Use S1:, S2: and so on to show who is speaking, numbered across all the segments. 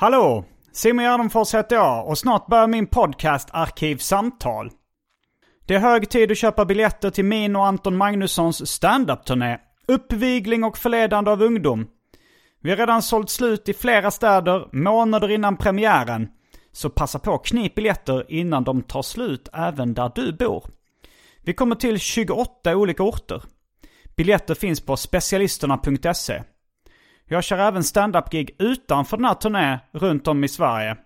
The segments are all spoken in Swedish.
S1: Hallå! Simon Gärdenfors heter jag och snart börjar min podcast Arkivsamtal. Det är hög tid att köpa biljetter till min och Anton Magnussons standup-turné. Uppvigling och förledande av ungdom. Vi har redan sålt slut i flera städer månader innan premiären. Så passa på att knip biljetter innan de tar slut även där du bor. Vi kommer till 28 olika orter. Biljetter finns på specialisterna.se. Jag kör även standup-gig utanför den här turnén runt om i Sverige.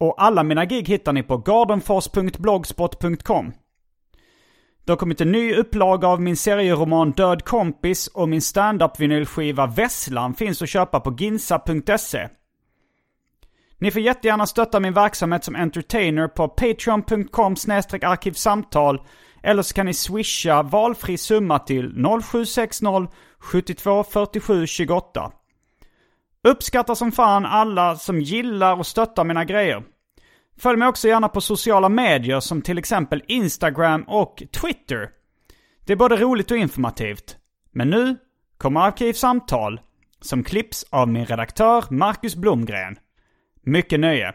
S1: Och alla mina gig hittar ni på gardenfors.blogspot.com. Det har kommit en ny upplaga av min serieroman Död kompis och min standup-vinylskiva Vesslan finns att köpa på ginsa.se. Ni får jättegärna stötta min verksamhet som entertainer på patreon.com arkivsamtal eller så kan ni swisha valfri summa till 0760 72 47 28. Uppskattar som fan alla som gillar och stöttar mina grejer. Följ mig också gärna på sociala medier som till exempel Instagram och Twitter. Det är både roligt och informativt. Men nu kommer Arkivsamtal som klipps av min redaktör Marcus Blomgren. Mycket nöje.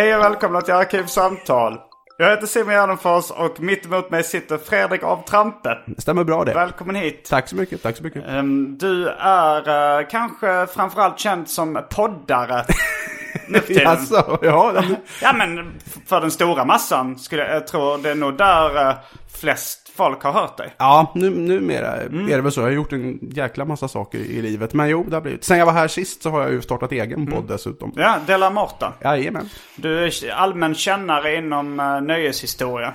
S1: Hej och välkomna till Arkivsamtal. Jag heter Simon Gärdenfors och mitt emot mig sitter Fredrik av Trampe.
S2: Stämmer bra det.
S1: Välkommen hit.
S2: Tack så mycket, tack så mycket.
S1: Ehm, Du är eh, kanske framförallt känd som poddare nu för tiden.
S2: Jaså, ja.
S1: Ja men för den stora massan skulle jag, tror det är nog där eh, flest folk har hört dig.
S2: Ja, nu, numera
S1: Mm.
S2: är det väl så. Jag har gjort en jäkla massa saker i livet. Men jo, det har blivit. Sen jag var här sist så har jag ju startat egen
S1: Mm.
S2: podd dessutom.
S1: Ja, Della Morta.
S2: Jajamän.
S1: Du är allmän kännare inom uh, nöjeshistoria.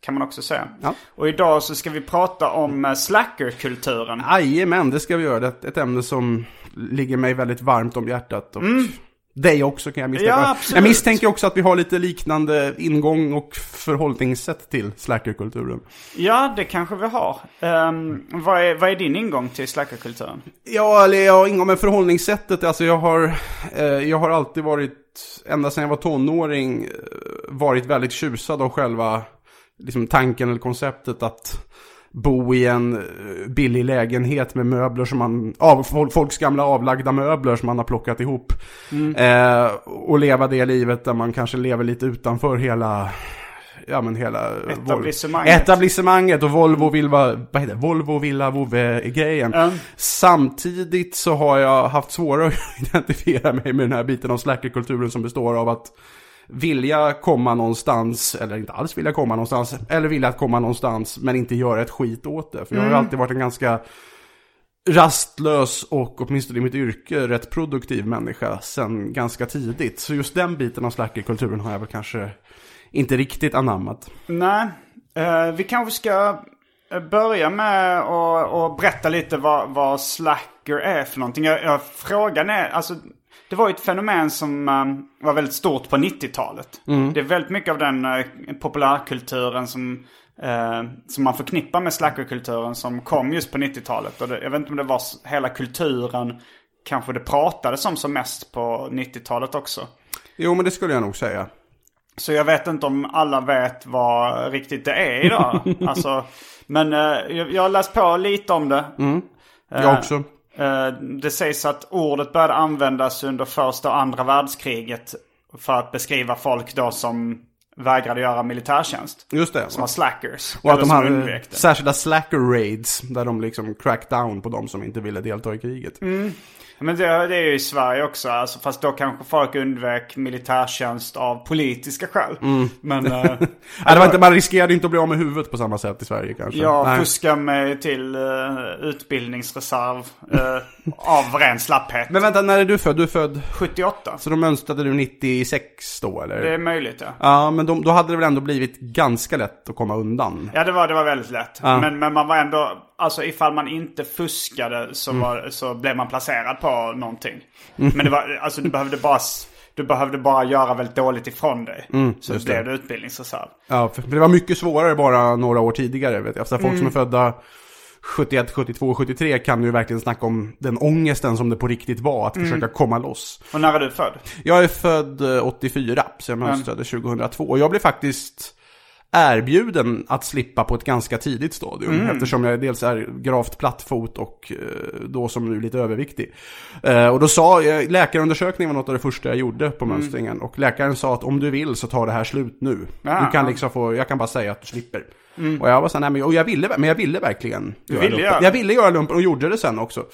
S1: Kan man också säga.
S2: Mm. Ja.
S1: Och idag så ska vi prata om uh, slackerkulturen.
S2: Jajamän, det ska vi göra. Det är ett- ämne som ligger mig väldigt varmt om hjärtat. Och dig också kan jag misstänka.
S1: Ja, absolut.
S2: jag misstänker också att vi har lite liknande ingång och förhållningssätt till slackerkulturen.
S1: Ja, det kanske vi har. Um, vad, är, vad är din ingång till slackerkulturen?
S2: Ja, eller jag har ingång med förhållningssättet. Alltså jag har, eh, jag har alltid varit, ända sedan jag var tonåring, eh, varit väldigt tjusad av själva liksom, tanken eller konceptet att bo i en eh, billig lägenhet med möbler som man, av, fol- folks gamla avlagda möbler som man har plockat ihop. Eh, och leva det livet där man kanske lever lite utanför hela, ja men hela...
S1: Etablissemanget.
S2: Etablissemanget och Volvo vill vara, vad heter det? Volvo Villa Vove-grejen.
S1: Ja.
S2: Samtidigt så har jag haft svårare att identifiera mig med den här biten av slackerkulturen som består av att vilja komma någonstans, eller inte alls vilja komma någonstans, eller vilja komma någonstans men inte göra ett skit åt det. För jag har ju alltid varit en ganska rastlös och åtminstone i mitt yrke rätt produktiv människa sen ganska tidigt. Så just den biten av slackerkulturen har jag väl kanske inte riktigt anammat.
S1: Nej, eh, vi kanske ska eh, börja med att att berätta lite vad, vad slacker är för någonting. Jag, jag, frågan är, alltså det var ju ett fenomen som eh, var väldigt stort på 90-talet. Det är väldigt mycket av den eh, populärkulturen som, eh, som man förknippar med slackerkulturen som kom just på 90-talet. Och det, jag vet inte om det var hela kulturen kanske det pratades om som mest på 90-talet också.
S2: Jo men det skulle jag nog säga.
S1: Så jag vet inte om alla vet vad riktigt det är idag. alltså, Men eh, jag, jag har läst på lite om det.
S2: Jag också.
S1: Eh, det sägs att ordet började användas under första och andra världskriget. För att beskriva folk då som vägrade göra militärtjänst.
S2: Just det.
S1: Som var slackers.
S2: Och att de hade särskilda slacker raids. Där de liksom crack down på de som inte ville delta i kriget.
S1: Men det, det är ju i Sverige också. Alltså, fast då kanske folk undvek militärtjänst av politiska skäl. Men eh,
S2: Nej, det var inte, man riskerade inte att bli av med huvudet på samma sätt i Sverige kanske.
S1: jag
S2: Nej.
S1: fuskar mig till uh, utbildningsreserv eh, av ren slapphet.
S2: Men vänta, när är du född? Du är född...
S1: 78.
S2: Så då mönstrade du 96 då eller?
S1: Det är möjligt ja.
S2: Ja, men de, då hade det väl ändå blivit ganska lätt att komma undan.
S1: Ja det var, det var väldigt lätt. Men, men man var ändå, alltså ifall man inte fuskade så,
S2: Mm.
S1: var, så blev man placerad på någonting. Men det var, alltså du behövde bara, du behövde bara göra väldigt dåligt ifrån dig. så
S2: Mm, just
S1: blev
S2: det.
S1: utbildningsreserv.
S2: Ja, för det var mycket svårare bara några år tidigare. Vet jag. Alltså, folk
S1: Mm.
S2: som är födda 71, 72, 73 kan ju verkligen snacka om den ångesten som det på riktigt var att
S1: Mm.
S2: försöka komma loss.
S1: Och när är du född?
S2: Jag är född eh, 84, så jag mönstrade 2002. Och jag blev faktiskt erbjuden att slippa på ett ganska tidigt stadium.
S1: Mm.
S2: Eftersom jag dels är gravt plattfot och eh, då som nu lite överviktig. Eh, Och då sa, jag- läkarundersökningen var något av det första jag gjorde på
S1: Mm.
S2: mönstringen. Och läkaren sa att om du vill så tar det här slut nu.
S1: Ja,
S2: du kan
S1: ja.
S2: liksom få, jag kan bara säga att du slipper. Och jag var så här, nej men och jag ville, men jag ville verkligen göra
S1: ville
S2: lumpen.
S1: göra det?
S2: Jag ville göra lumpen och gjorde det sen också.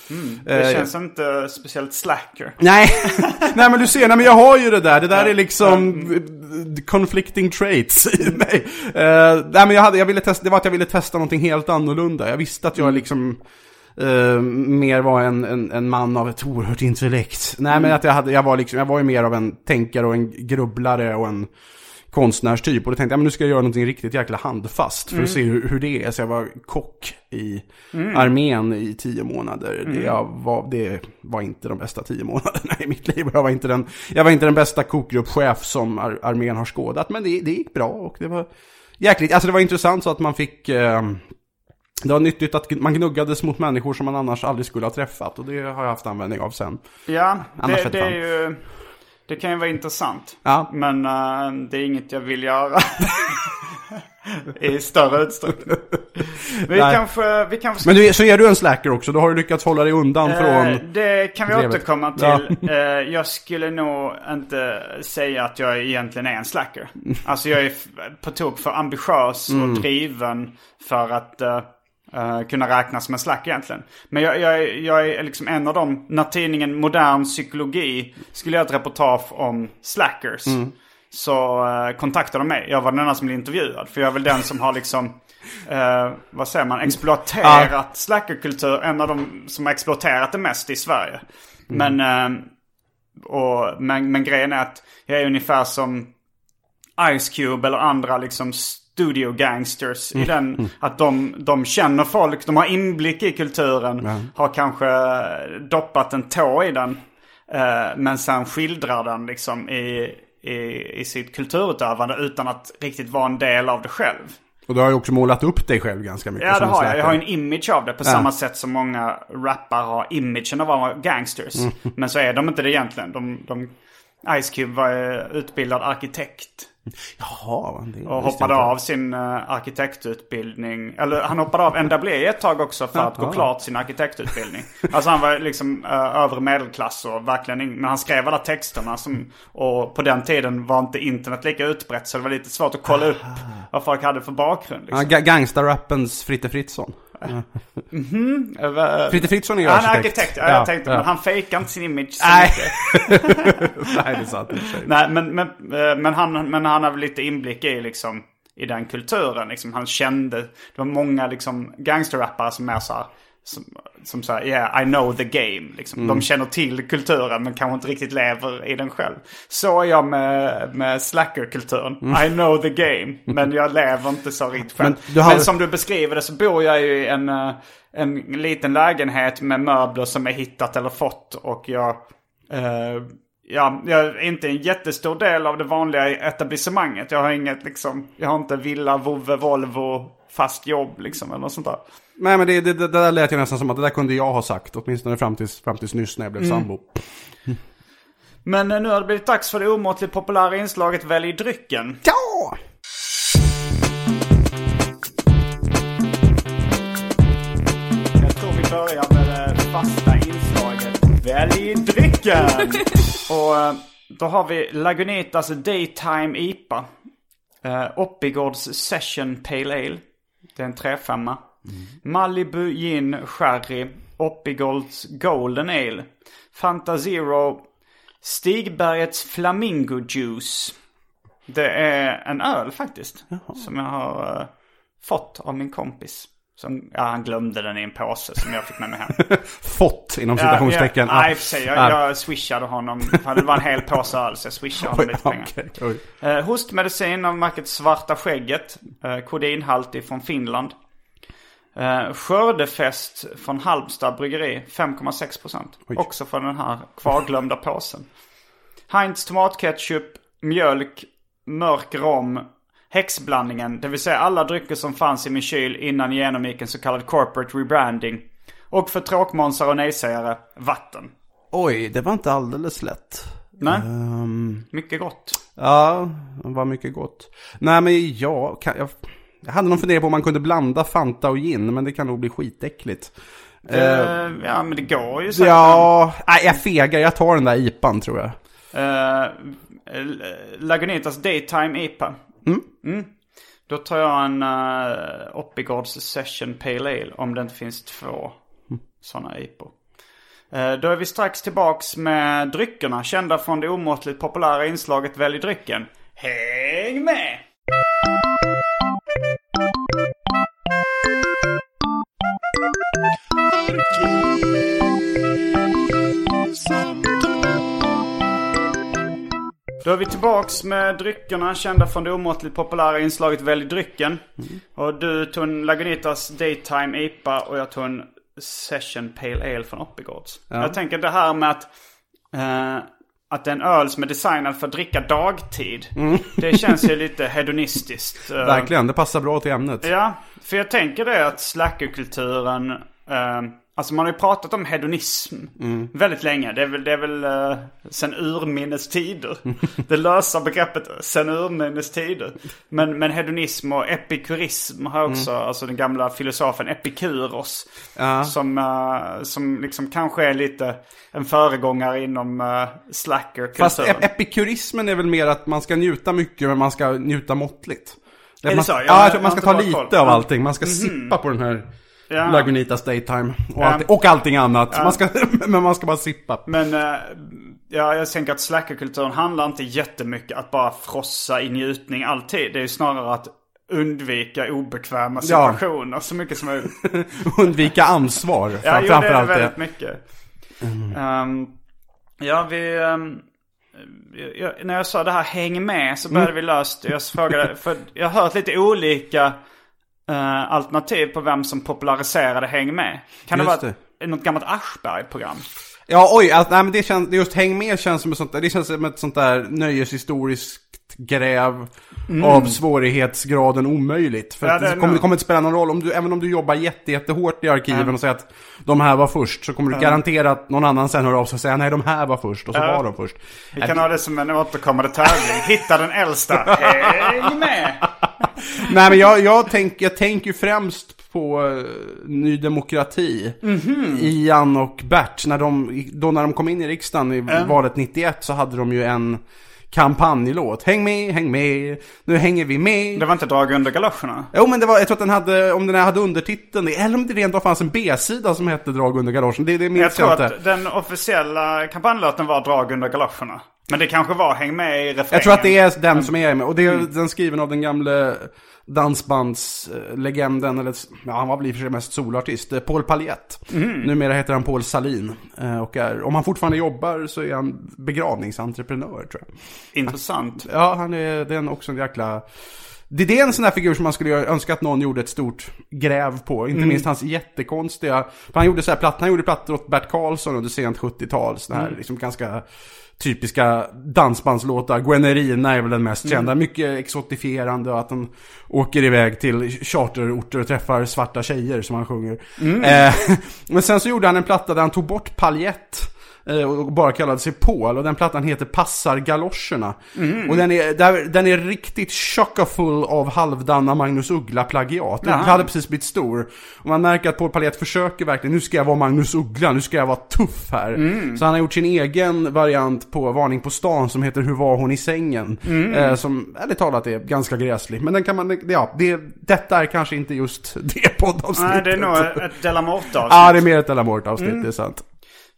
S1: Det
S2: Eh,
S1: känns inte speciellt slacker.
S2: Nej, nej men du ser, nej men jag har ju det där. Det där är liksom eh, conflicting traits i mig. Eh, nej men jag, hade, jag ville testa, det var att jag ville testa någonting helt annorlunda. Jag visste att jag liksom eh, mer var en, en, en man av ett oerhört intellekt. Nej men att jag, hade, jag, var liksom, jag var ju mer av en tänkare och en grubblare och en konstnärstyp. Och då tänkte jag, men nu ska jag göra någonting riktigt jäkla handfast för att se hur, hur det är. Så jag var kock i armén i tio månader. Det, jag var, det var inte de bästa tio månaderna i mitt liv. Jag var inte den, jag var inte den bästa kokgruppchef som ar, armén har skådat. Men det, det gick bra och det var jäkligt, alltså det var intressant så att man fick eh, det var nyttigt att man gnuggades mot människor som man annars aldrig skulle ha träffat. Och det har jag haft användning av sen.
S1: Ja, det, det är ju... Det kan ju vara intressant.
S2: Ja.
S1: Men eh, det är inget jag vill göra. I större utsträckning. Vi
S2: Nej.
S1: kanske, vi kanske
S2: Men du, så är du en slacker också, då har du lyckats hålla dig undan
S1: Eh,
S2: från...
S1: Det kan vi
S2: drevet.
S1: återkomma
S2: Ja.
S1: till. Eh, jag skulle nog inte säga att jag egentligen är en slacker. Alltså jag är på tok för ambitiös
S2: Mm.
S1: och driven för att eh, eh, kunna räknas som en slacker egentligen. Men jag, jag, är- jag är liksom en av dem, när tidningen Modern Psykologi skulle göra ett reportage om slackers.
S2: Mm.
S1: Så eh, kontaktade de mig. Jag var den enda som blev intervjuad. För jag är väl den som har liksom, eh, vad säger man, exploaterat slackerkultur. En av de som har exploaterat det mest i Sverige. Men, eh, och, men, men grejen är att jag är ungefär som Ice Cube eller andra liksom studio gangsters i den. Att de, de känner folk, de har inblick i kulturen. Har kanske doppat en tå i den. Eh, men sen skildrar den liksom i, i, i sitt kulturutövande utan att riktigt vara en del av det själv.
S2: Och du har ju också målat upp dig själv ganska mycket
S1: Ja det har jag. Jag har en image av det på samma sätt som många rappare har imagen av att vara gangsters. Men så är de inte det egentligen. De, de, Ice Cube var utbildad arkitekt.
S2: Jaha, det
S1: Och hoppade av sin uh, arkitektutbildning. Eller han hoppade av NWE ett tag också för att gå klart sin arkitektutbildning. Alltså han var liksom uh, övre medelklass och verkligen in, Men han skrev alla texterna som... Och på den tiden var inte internet lika utbrett så det var lite svårt att kolla upp vad folk hade för bakgrund.
S2: Ja,
S1: Liksom.
S2: ga- Gangsterrappens Fritte Fritzson.
S1: Uh,
S2: Fritte Fritzson är ju
S1: han är
S2: arkitekt.
S1: arkitekt, ja, jag tänkte. Men han fejkar inte sin image så
S2: Nej.
S1: mycket.
S2: Nej, det är sant.
S1: Nej, men, men, eh, men, han, men han har väl lite inblick i liksom i den kulturen. Liksom, han kände, det var många liksom gangsterrappare som är så här, som, som säger yeah I know the game. Liksom. De känner till kulturen men kanske inte riktigt lever i den själv. Så är jag med, med slackerkulturen. I know the game. Men jag lever inte så riktigt själv.
S2: Men har-
S1: Men som du beskriver det så bor jag ju i en, eh, en liten lägenhet med möbler som är hittat eller fått. Och jag, eh, ja, jag är inte en jättestor del av det vanliga etablissemanget. Jag har inget liksom, jag har inte villa, vovve, Volvo, fast jobb liksom eller något sånt där.
S2: Nej men det, det, det där lät ju nästan som att det där kunde jag ha sagt. Åtminstone fram tills, fram tills nyss när jag blev
S1: Mm.
S2: sambo.
S1: Men eh, nu har det blivit dags för det omåttligt populära inslaget Välj drycken.
S2: Ja!
S1: börja med det fasta inslaget Välj drycken! Och eh, då har vi Lagunitas Daytime IPA. Uh, Oppigårds Session Pale Ale. Det är en 3-5. Malibu Gin Sherry. Oppigårds Golden Ale. Fanta Zero. Stigbergets Flamingo Juice. Det är en öl faktiskt. Som jag har eh, fått av min kompis. Som, ja, han glömde den i en påse som jag fick med mig hem.
S2: Fått inom citationstecken.
S1: Ja, ja, nej, i och för sig. Jag, jag swishade honom. Det var en hel påse öl så jag swishade honom lite pengar.
S2: Okej, oj.
S1: Eh, hostmedicin av märket Svarta Skägget. Eh, kodinhaltig från Finland. Eh, skördefest från Halmstad bryggeri. 5,6%. Också från den här kvarglömda påsen. Heinz tomatketchup, mjölk, mörk rom, häxblandningen. Det vill säga alla drycker som fanns i min kyl innan jag genomgick en så kallad corporate rebranding. Och för tråkmånsar och nejsägare, vatten.
S2: Oj, det var inte alldeles lätt.
S1: Nej,
S2: Ehm,
S1: mycket gott.
S2: ja, det var mycket gott. Nej, men jag, kan, jag, jag hade nog funderat på om man kunde blanda Fanta och gin, men det kan nog bbli skitäckligt.
S1: Eh, ja, men det går ju säkert.
S2: Ja, nej, jag fegar. Jag tar den där IPan tror jag.
S1: Eh, Lagunitas Daytime IPA. Mm. mm. Då tar jag en uh, Oppigårds Session Pale Ale om det inte finns två sådana IPO. Uh, då är vi strax tillbaks med dryckerna kända från det omåttligt populära inslaget Välj drycken. Häng med! Då är vi tillbaks med dryckerna kända från det omåttligt populära inslaget Välj drycken. Och du tog en Lagunitas Daytime IPA och jag tog en Session Pale Ale från Oppigårds. Jag tänker det här med att, eh, att en öl som är designad för att dricka dagtid. Det känns ju lite hedonistiskt. eh.
S2: Verkligen, det passar bra till ämnet.
S1: Ja, för jag tänker det att slackerkulturen eh, Alltså man har ju pratat om hedonism väldigt länge. Det är väl, det är väl eh, sen urminnes tider. det lösa begreppet sen urminnes tider. Men, men hedonism och epikurism har också, alltså den gamla filosofen Epikuros.
S2: Ja.
S1: Som, eh, som liksom kanske är lite en föregångare inom uh, slackerkulturen.
S2: Fast ep- epikurismen är väl mer att man ska njuta mycket men man ska njuta måttligt.
S1: Är det
S2: man,
S1: så? Jag-
S2: Ja, jag man ska ta lite
S1: koll.
S2: av allting. Man ska sippa på den här
S1: Ja.
S2: Lagunitas Daytime. Och, allting, och allting annat. Man ska, men man ska bara sippa.
S1: Men eh, ja, jag tänker att slackerkulturen handlar inte jättemycket att bara frossa i njutning alltid. Det är ju snarare att undvika obekväma situationer så mycket som möjligt.
S2: Undvika ansvar.
S1: Ja, jo, det är väldigt
S2: det.
S1: mycket. Ehm, ja, vi... ehm, jag, när jag sa det här häng med så började vi löst. Jag frågade, för jag har hört lite olika eh, alternativ på vem som populariserade häng med. Kan det
S2: Just
S1: vara ett, något gammalt Aschberg-program?
S2: Ja, oj, alltså, nej, men det känns, just Häng med känns som ett sånt där, det känns som ett sånt där nöjeshistoriskt gräv av svårighetsgraden omöjligt. För
S1: Mm. Ja, det
S2: det, kommer, det kommer inte spela någon roll, om du, även om du jobbar jätte, jättehårt i arkiven och säger att de här var först, så kommer du garantera att någon annan sen hör av sig och säger nej de här var först, och så var de först.
S1: Vi kan ha det som en återkommande tävling. Hitta den äldsta. Häng med!
S2: Nej men jag, jag tänker jag tänk ju främst på eh, Ny Demokrati.
S1: Mhm.
S2: Ian och Bert, när de, då när de kom in i riksdagen i valet 91 så hade de ju en kampanjlåt. Häng med, häng med, nu hänger vi med.
S1: Det var inte drag under galoscherna?
S2: Jo men det var, jag tror att den hade, om den hade undertiteln, eller om det rent av fanns en B-sida som hette Drag under galoschen. Det, det
S1: Jag
S2: minns
S1: tror
S2: jag, inte.
S1: att den officiella kampanjlåten var drag under galoscherna. Men det kanske var häng med i refrängen.
S2: Jag tror att det är den som är med. Och det är den skriven av den gamle dansbandslegenden, eller ja, han var väl i och för sig mest solartist, eh, Paul Paljett. Numera heter han Paul Salin. eh, Och är, om han fortfarande jobbar så är han begravningsentreprenör tror jag.
S1: Intressant.
S2: Ja, han är, det är också en jäkla... Det det är en sån här figur som man skulle önska att någon gjorde ett stort gräv på. Inte minst hans jättekonstiga... Han gjorde så här plattor, han gjorde plattor åt Bert Karlsson under sent 70-tal. Såna här liksom ganska typiska dansbandslåtar. Gwenerina är väl den mest kända. Mycket exotifierande och att han åker iväg till charterorter och träffar svarta tjejer som han sjunger. Eh, men sen så gjorde han en platta där han tog bort paljett. Eh, och bara kallade sig Paul. Och den plattan heter Passar galoscherna.
S1: Mm.
S2: Och den är, där, den är riktigt chockfull av halvdana Magnus Uggla-plagiat. Den hade precis blivit stor. Och man märker att Paul Palett försöker verkligen, nu ska jag vara Magnus Uggla, nu ska jag vara tuff här.
S1: Mm.
S2: Så han har gjort sin egen variant på Varning på stan som heter Hur var hon i sängen?
S1: Mm.
S2: Eh, som, ärligt talat, är ganska gräslig. Men den kan man, ja, det, detta är kanske inte just det poddavsnittet.
S1: Nej, det är nog ett Delamorte avsnitt.
S2: Ja, det är mer ett Delamort-avsnitt,
S1: Mm.
S2: det är sant.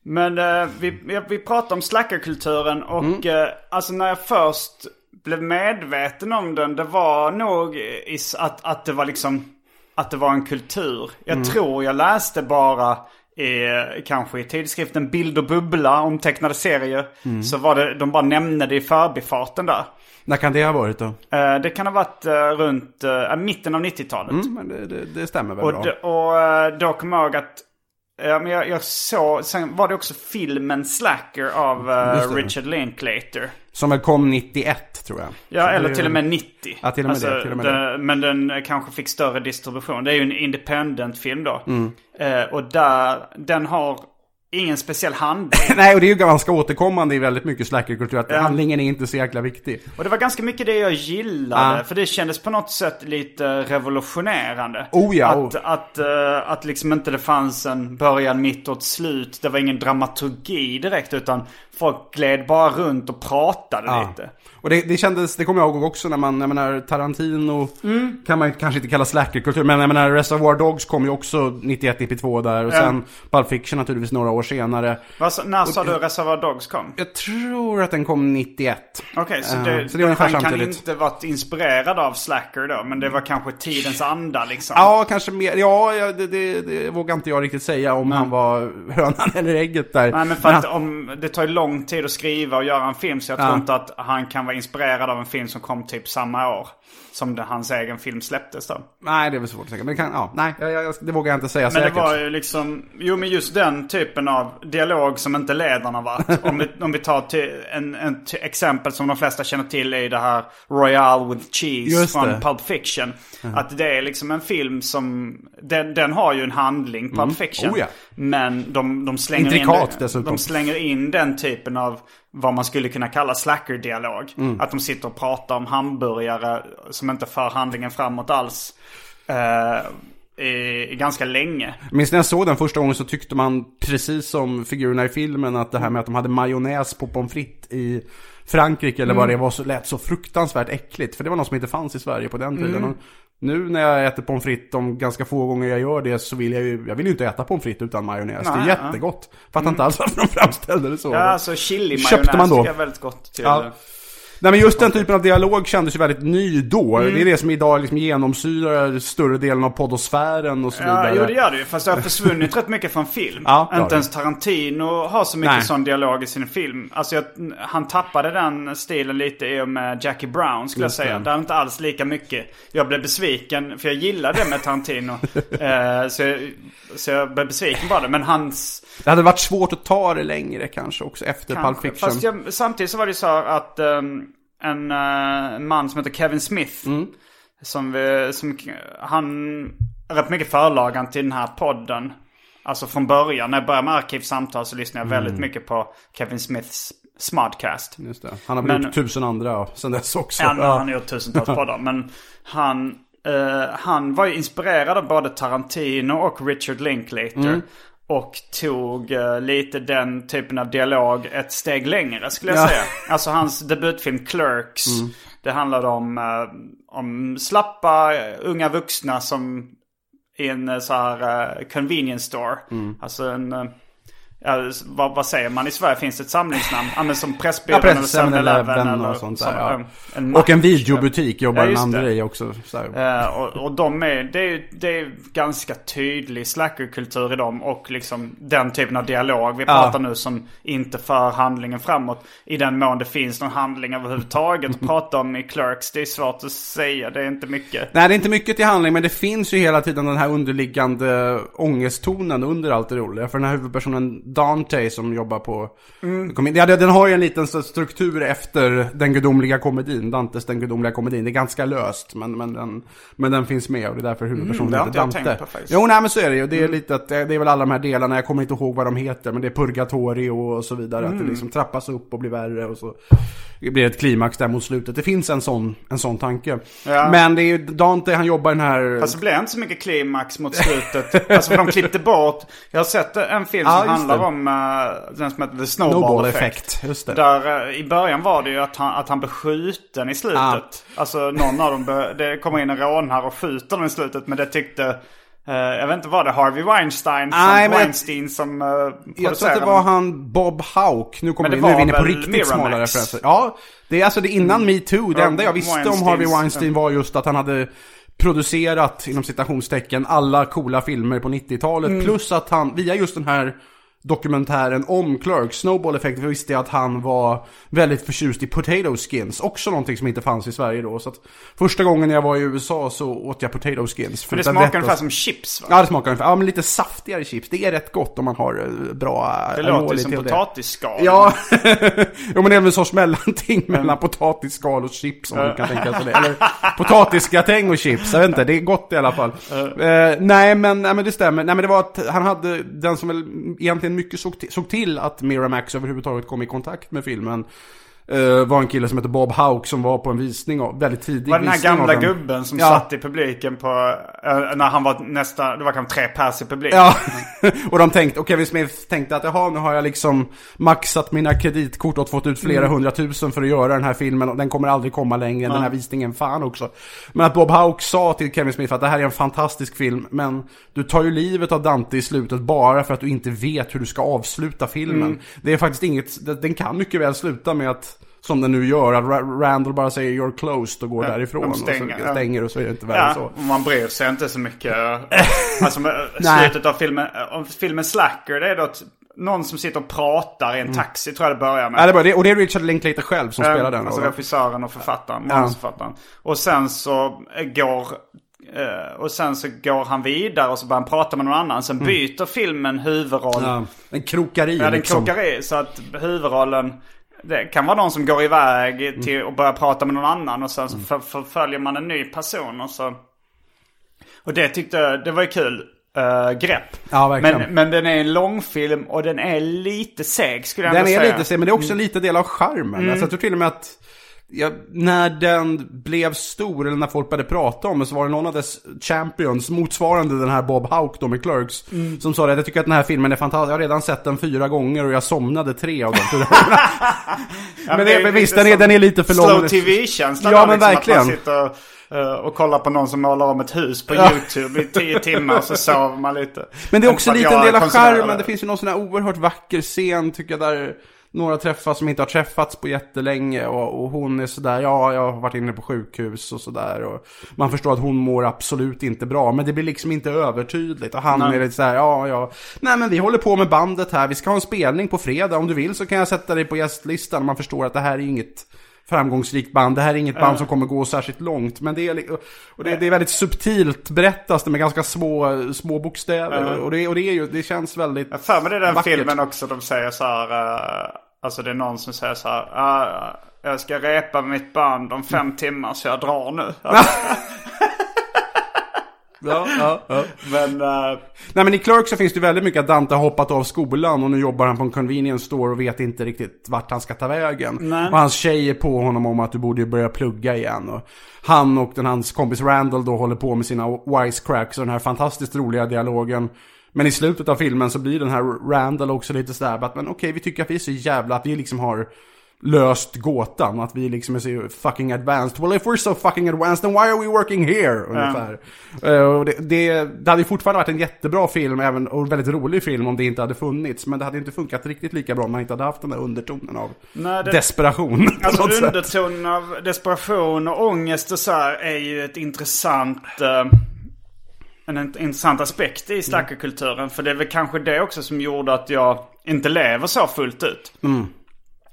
S1: Men eh, vi, vi, pratade om slackerkulturen och
S2: Mm.
S1: eh, alltså när jag först blev medveten om den, det var nog i, s- att, att det var liksom, att det var en kultur. Jag
S2: Mm.
S1: tror jag läste bara i, kanske i tidskriften Bild och Bubbla om tecknade serier.
S2: Mm.
S1: Så var det, de bara nämnde det i förbifarten där.
S2: När kan det ha varit då?
S1: Eh, det kan ha varit eh, runt eh, mitten av 90-talet.
S2: Mm, men det, det, det stämmer väl
S1: Och,
S2: bra.
S1: och då kommer jag ihåg att Ja, men jag, jag såg, sen var det också filmen Slacker av eh,
S2: det.
S1: Richard Linklater.
S2: Som väl kom 91, tror jag.
S1: Ja, eller
S2: det-
S1: till och med 90.
S2: Ja, till och med det, till och med det.
S1: Men den kanske fick större distribution. Det är ju en independent film då.
S2: Mm.
S1: Eh, och där, den har ingen speciell handling.
S2: Nej, och det är ju ganska återkommande i väldigt mycket slackerkultur att
S1: Ja.
S2: handlingen är inte så jäkla viktig.
S1: Och det var ganska mycket det jag gillade.
S2: Ja.
S1: För det kändes på något sätt lite revolutionerande.
S2: Oh ja,
S1: Att,
S2: oh.
S1: att, eh, att liksom inte det fanns en början, mitt och ett slut. Det var ingen dramaturgi direkt. Utan folk gled bara runt och pratade
S2: Ja.
S1: lite.
S2: Och det, det kändes, det kommer jag ihåg också när man, jag menar Tarantino
S1: Mm.
S2: kan man kanske inte kalla slackerkultur, men jag menar Reservoir Dogs kom ju också 91-92 där och
S1: Ja.
S2: sen Pulp Fiction naturligtvis några år senare.
S1: Vad, när sa du Reservoir Dogs kom?
S2: Jag tror att den kom 91.
S1: Okej, så,
S2: Eh,
S1: det,
S2: så det är ungefär
S1: han kan
S2: samtidigt.
S1: inte varit inspirerad av Slacker då. Men det var kanske tidens anda liksom.
S2: Ja, kanske mer. Ja, det, det, det vågar inte jag riktigt säga om han var hönan eller ägget där.
S1: Nej men för att
S2: han-
S1: om, det tar ju lång tid att skriva och göra en film så jag tror
S2: Ja.
S1: inte att han kan vara inspirerad av en film som kom typ samma år. Som det, hans egen film släpptes då.
S2: Nej, det är väl svårt att säga. Men det kan, ja, nej, jag, jag, det vågar jag inte säga
S1: Men det
S2: säkert.
S1: var ju liksom, jo men just den typen av dialog som inte ledaren har varit. om, vi, om vi tar till en, en till exempel som de flesta känner till är det här Royale with Cheese
S2: Just
S1: från
S2: det.
S1: Pulp Fiction. Att det är liksom en film som, den, den har ju en handling, Pulp Fiction.
S2: Oh ja.
S1: Men de, de slänger
S2: Intrikat
S1: in,
S2: dessutom.
S1: de slänger in den typen av vad man skulle kunna kalla slacker-dialog.
S2: Mm.
S1: Att de sitter och pratar om hamburgare som inte för handlingen framåt alls. eh, i, ganska länge.
S2: Minns när jag såg den första gången så tyckte man, precis som figurerna i filmen, att det här med att de hade majonnäs på pommes frites i Frankrike eller vad
S1: Mm.
S2: det var så lät så fruktansvärt äckligt. För det var något som inte fanns i Sverige på den tiden.
S1: Mm.
S2: Nu när jag äter pommes frites, de ganska få gånger jag gör det, så vill jag ju, jag vill ju inte äta pommes frites utan majonnäs. det
S1: Nej,
S2: är
S1: ja.
S2: jättegott. Fattar inte alls varför de framställde det så.
S1: Ja, alltså chili
S2: Köpte man då?
S1: tycker jag är väldigt gott till.
S2: Ja. Nej men just den typen av dialog kändes ju väldigt ny då.
S1: Mm.
S2: Det är det som idag liksom genomsyrar större delen av poddosfären och så
S1: Ja,
S2: vidare.
S1: jo det gör det ju. Fast det har försvunnit rätt mycket från film.
S2: Ja,
S1: Inte ens Tarantino har så mycket
S2: Nej.
S1: sån dialog i sin film. Alltså jag, han tappade den stilen lite i och med Jackie Brown skulle
S2: Just
S1: jag säga.
S2: det.
S1: Är inte alls lika mycket. Jag blev besviken, för jag gillade det med Tarantino. eh, så, jag, så jag blev besviken det. Men hans...
S2: Det hade varit svårt att ta det längre kanske också efter Pulp
S1: Kanske.
S2: Fiction.
S1: Fast jag, samtidigt så var det så att ehm, en eh, man som heter Kevin Smith.
S2: Mm.
S1: Som, vi, som han är rätt mycket förlagan till den här podden. Alltså från början, när jag började med Arkivsamtal så lyssnade jag väldigt mycket på Kevin Smiths Smodcast.
S2: Just det. Han har
S1: Men-
S2: gjort tusen andra sen dess också.
S1: Ja, han har gjort tusentals poddar. Men han, eh, han var ju inspirerad av både Tarantino och Richard Linklater. Och tog eh, lite den typen av dialog ett steg längre skulle jag
S2: Ja.
S1: säga. Alltså hans debutfilm Clerks. Det handlade om, eh, om slappa eh, unga vuxna som i en så här eh, convenience store. Alltså en... Ja, vad, vad säger man i Sverige? Finns det ett samlingsnamn? Ja, men som Pressbyrån
S2: Ja,
S1: eller
S2: Press, 7-Eleven
S1: eller
S2: och sånt där. Ja.
S1: en
S2: Och en videobutik jobbar
S1: Ja,
S2: den andra i också.
S1: Eh, och, och de är, det är, det är ganska tydlig slackerkultur i dem och liksom den typen av dialog vi pratar nu som inte för handlingen framåt. I den mån det finns någon handling överhuvudtaget att prata om i Clerks. Det är svårt att säga, det är inte mycket.
S2: Nej, det är inte mycket till handling, men det finns ju hela tiden den här underliggande ångesttonen under allt det roliga. För den här huvudpersonen Dante som jobbar på...
S1: Mm.
S2: Ja, den har ju en liten struktur efter den gudomliga komedin, Dantes den gudomliga komedin. Det är ganska löst, men, men, den, men den finns med och det är därför huvudpersonen
S1: Mm, det har
S2: heter Dante.
S1: på.
S2: Jo, nej men så är det ju. Det är lite att, det är väl alla de här delarna, jag kommer inte ihåg vad de heter, men det är Purgatorio och så vidare.
S1: Mm.
S2: Att det liksom trappas upp och blir värre och så det blir ett klimax där mot slutet. Det finns en sån, en sån tanke.
S1: Ja.
S2: Men det är ju Dante, han jobbar den här...
S1: Fast det blev inte så mycket klimax mot slutet. alltså för de klippte bort. Jag har sett en film
S2: Ja,
S1: som
S2: just
S1: handlar
S2: det.
S1: Om uh, den som heter The Snowball,
S2: Snowball
S1: Effect.
S2: just det.
S1: Där eh, i början var det ju att han, att han blev skjuten i slutet.
S2: Ja.
S1: Alltså någon av dem, be, det kommer in en rånare och skjuter dem i slutet. Men det tyckte, eh, jag vet inte vad det Harvey Weinstein som,
S2: Nej,
S1: Weinstein som uh,
S2: Jag tror att det var han Bob Hauk. Nu kommer vi, nu är vi
S1: var
S2: inne på riktigt smala referenser. Ja, det är alltså det innan metoo. Det enda jag visste om
S1: Weinsteins-
S2: Harvey Weinstein var just att han hade producerat, inom citationstecken, alla coola filmer på 90-talet.
S1: Mm.
S2: Plus att han, via just den här dokumentären om Clerks, Snowball Effect, visste jag att han var väldigt förtjust i potato skins. Också någonting som inte fanns i Sverige då. Så att första gången jag var i USA så åt jag potato skins. För
S1: det smakar
S2: berätta-
S1: ungefär som chips va?
S2: Ja, det smakar ungefär. Ja, men lite saftigare chips. Det är rätt gott om man har eh, bra
S1: det
S2: aioli
S1: låter som
S2: det.
S1: potatisskal.
S2: Ja, jo men det är väl en sorts mellanting mellan potatisskal och chips om man kan tänka sig det. Eller potatisgratäng och chips, jag vet inte, det är gott i alla fall. Eh, nej, men, nej men det stämmer, nej men det var att han hade, den som väl egentligen mycket såg, till- såg till att Miramax överhuvudtaget kom i kontakt med filmen eh, var en kille som heter Bob Hauk som var på en visning av, väldigt tidig
S1: Var den här gamla gubben som
S2: Ja.
S1: satt i publiken på, eh, när han var nästa, det var kanske tre pers i publiken.
S2: Ja, och de tänkte, och Kevin Smith tänkte att jaha, nu har jag liksom maxat mina kreditkort och fått ut flera hundratusen för att göra den här filmen och den kommer aldrig komma längre än den här visningen, fan också. Men att Bob Hauk sa till Kevin Smith att det här är en fantastisk film, men du tar ju livet av Dante i slutet bara för att du inte vet hur du ska avsluta filmen. Det är faktiskt inget, den kan mycket väl sluta med att som den nu gör, att Ra- Randall bara säger 'you're closed' och går
S1: Ja,
S2: därifrån.
S1: de stänger,
S2: och så stänger och så är det inte värre
S1: Ja,
S2: så.
S1: man bryr sig inte så mycket. alltså slutet av filmen, om filmen Slacker, det är då att någon som sitter och pratar i en taxi tror jag det börjar med.
S2: Ja, det det, och det är Richard Linklater själv som spelar den.
S1: Alltså regissören och författaren,
S2: Ja.
S1: manusförfattaren. Och sen så eh, går eh, och sen så går han vidare och så börjar han prata med någon annan. Sen byter filmen huvudroll.
S2: Mm. Ja, en krokari
S1: Ja, den
S2: liksom.
S1: krokar i. Så att huvudrollen, det kan vara någon som går iväg
S2: Mm.
S1: till och börjar prata med någon annan. Och sen så för, förföljer man en ny person. Och så... Och det tyckte jag, det var ju kul. eh, grepp.
S2: Ja, verkligen.
S1: Men, men den är en långfilm och den är lite seg skulle jag
S2: Den
S1: ändå
S2: är
S1: säga.
S2: lite sen, men det är också en liten del av charmen.
S1: Mm.
S2: Alltså, jag tror till och med att ja, när den blev stor, eller när folk började prata om den, så var det någon av dess champions, motsvarande den här Bob Hauk då med Clerks,
S1: Mm.
S2: som sa det. Jag tycker att den här filmen är fantastisk. Jag har redan sett den fyra gånger och jag somnade tre av de fyra gångerna.
S1: Ja,
S2: men
S1: det
S2: men visst, den är, den är lite för lång.
S1: Slow TV-känsla
S2: Ja, men
S1: liksom,
S2: verkligen.
S1: Eh, och kollar på någon som målar om ett hus på. YouTube i tio timmar så sover man lite.
S2: Men det är också lite en
S1: jag
S2: del av charmen. Det finns ju någon sån här oerhört vacker scen tycker jag där några träffas som inte har träffats på jättelänge och, och hon är sådär, ja jag har varit inne på sjukhus och sådär och man förstår att hon mår absolut inte bra men det blir liksom inte övertydligt och han
S1: Nej.
S2: är lite såhär, ja ja, nej men vi håller på med bandet här, vi ska ha en spelning på fredag, om du vill så kan jag sätta dig på gästlistan man förstår att det här är inget framgångsrikt band. Det här är inget band som kommer gå särskilt långt. Men det är, och det, det är väldigt subtilt berättas det med ganska små, små bokstäver. Och, det, och det, är ju, det känns väldigt
S1: Jag för mig det är den
S2: vackert.
S1: filmen också. De säger så här. eh, alltså det är någon som säger så här. "Ah, jag ska repa mitt band om fem timmar så jag drar nu.
S2: Ja, ja, ja.
S1: Men eh,
S2: Nej men i Clerks så finns det väldigt mycket att Dante har hoppat av skolan och nu jobbar han på en convenience store och vet inte riktigt vart han ska ta vägen.
S1: Nej.
S2: Och hans tjej är på honom om att du borde börja plugga igen. Och han och den, hans kompis Randall då håller på med sina wisecracks och den här fantastiskt roliga dialogen. Men i slutet av filmen så blir den här Randall också lite sådär att men okej vi tycker att vi är så jävla, att vi liksom har löst gåtan. Att vi liksom är så fucking advanced. Well if we're so fucking advanced then why are we working here? Ungefär. Eh, och det, det, det hade ju fortfarande varit en jättebra film även, och en väldigt rolig film om det inte hade funnits. Men det hade inte funkat riktigt lika bra om man inte hade haft den där undertonen av
S1: Nej, det-
S2: desperation.
S1: Alltså undertonen av desperation och ångest och så här är ju ett intressant... eh, en int- intressant aspekt i stackarkulturen. För det är väl kanske det också som gjorde att jag inte lever så fullt ut.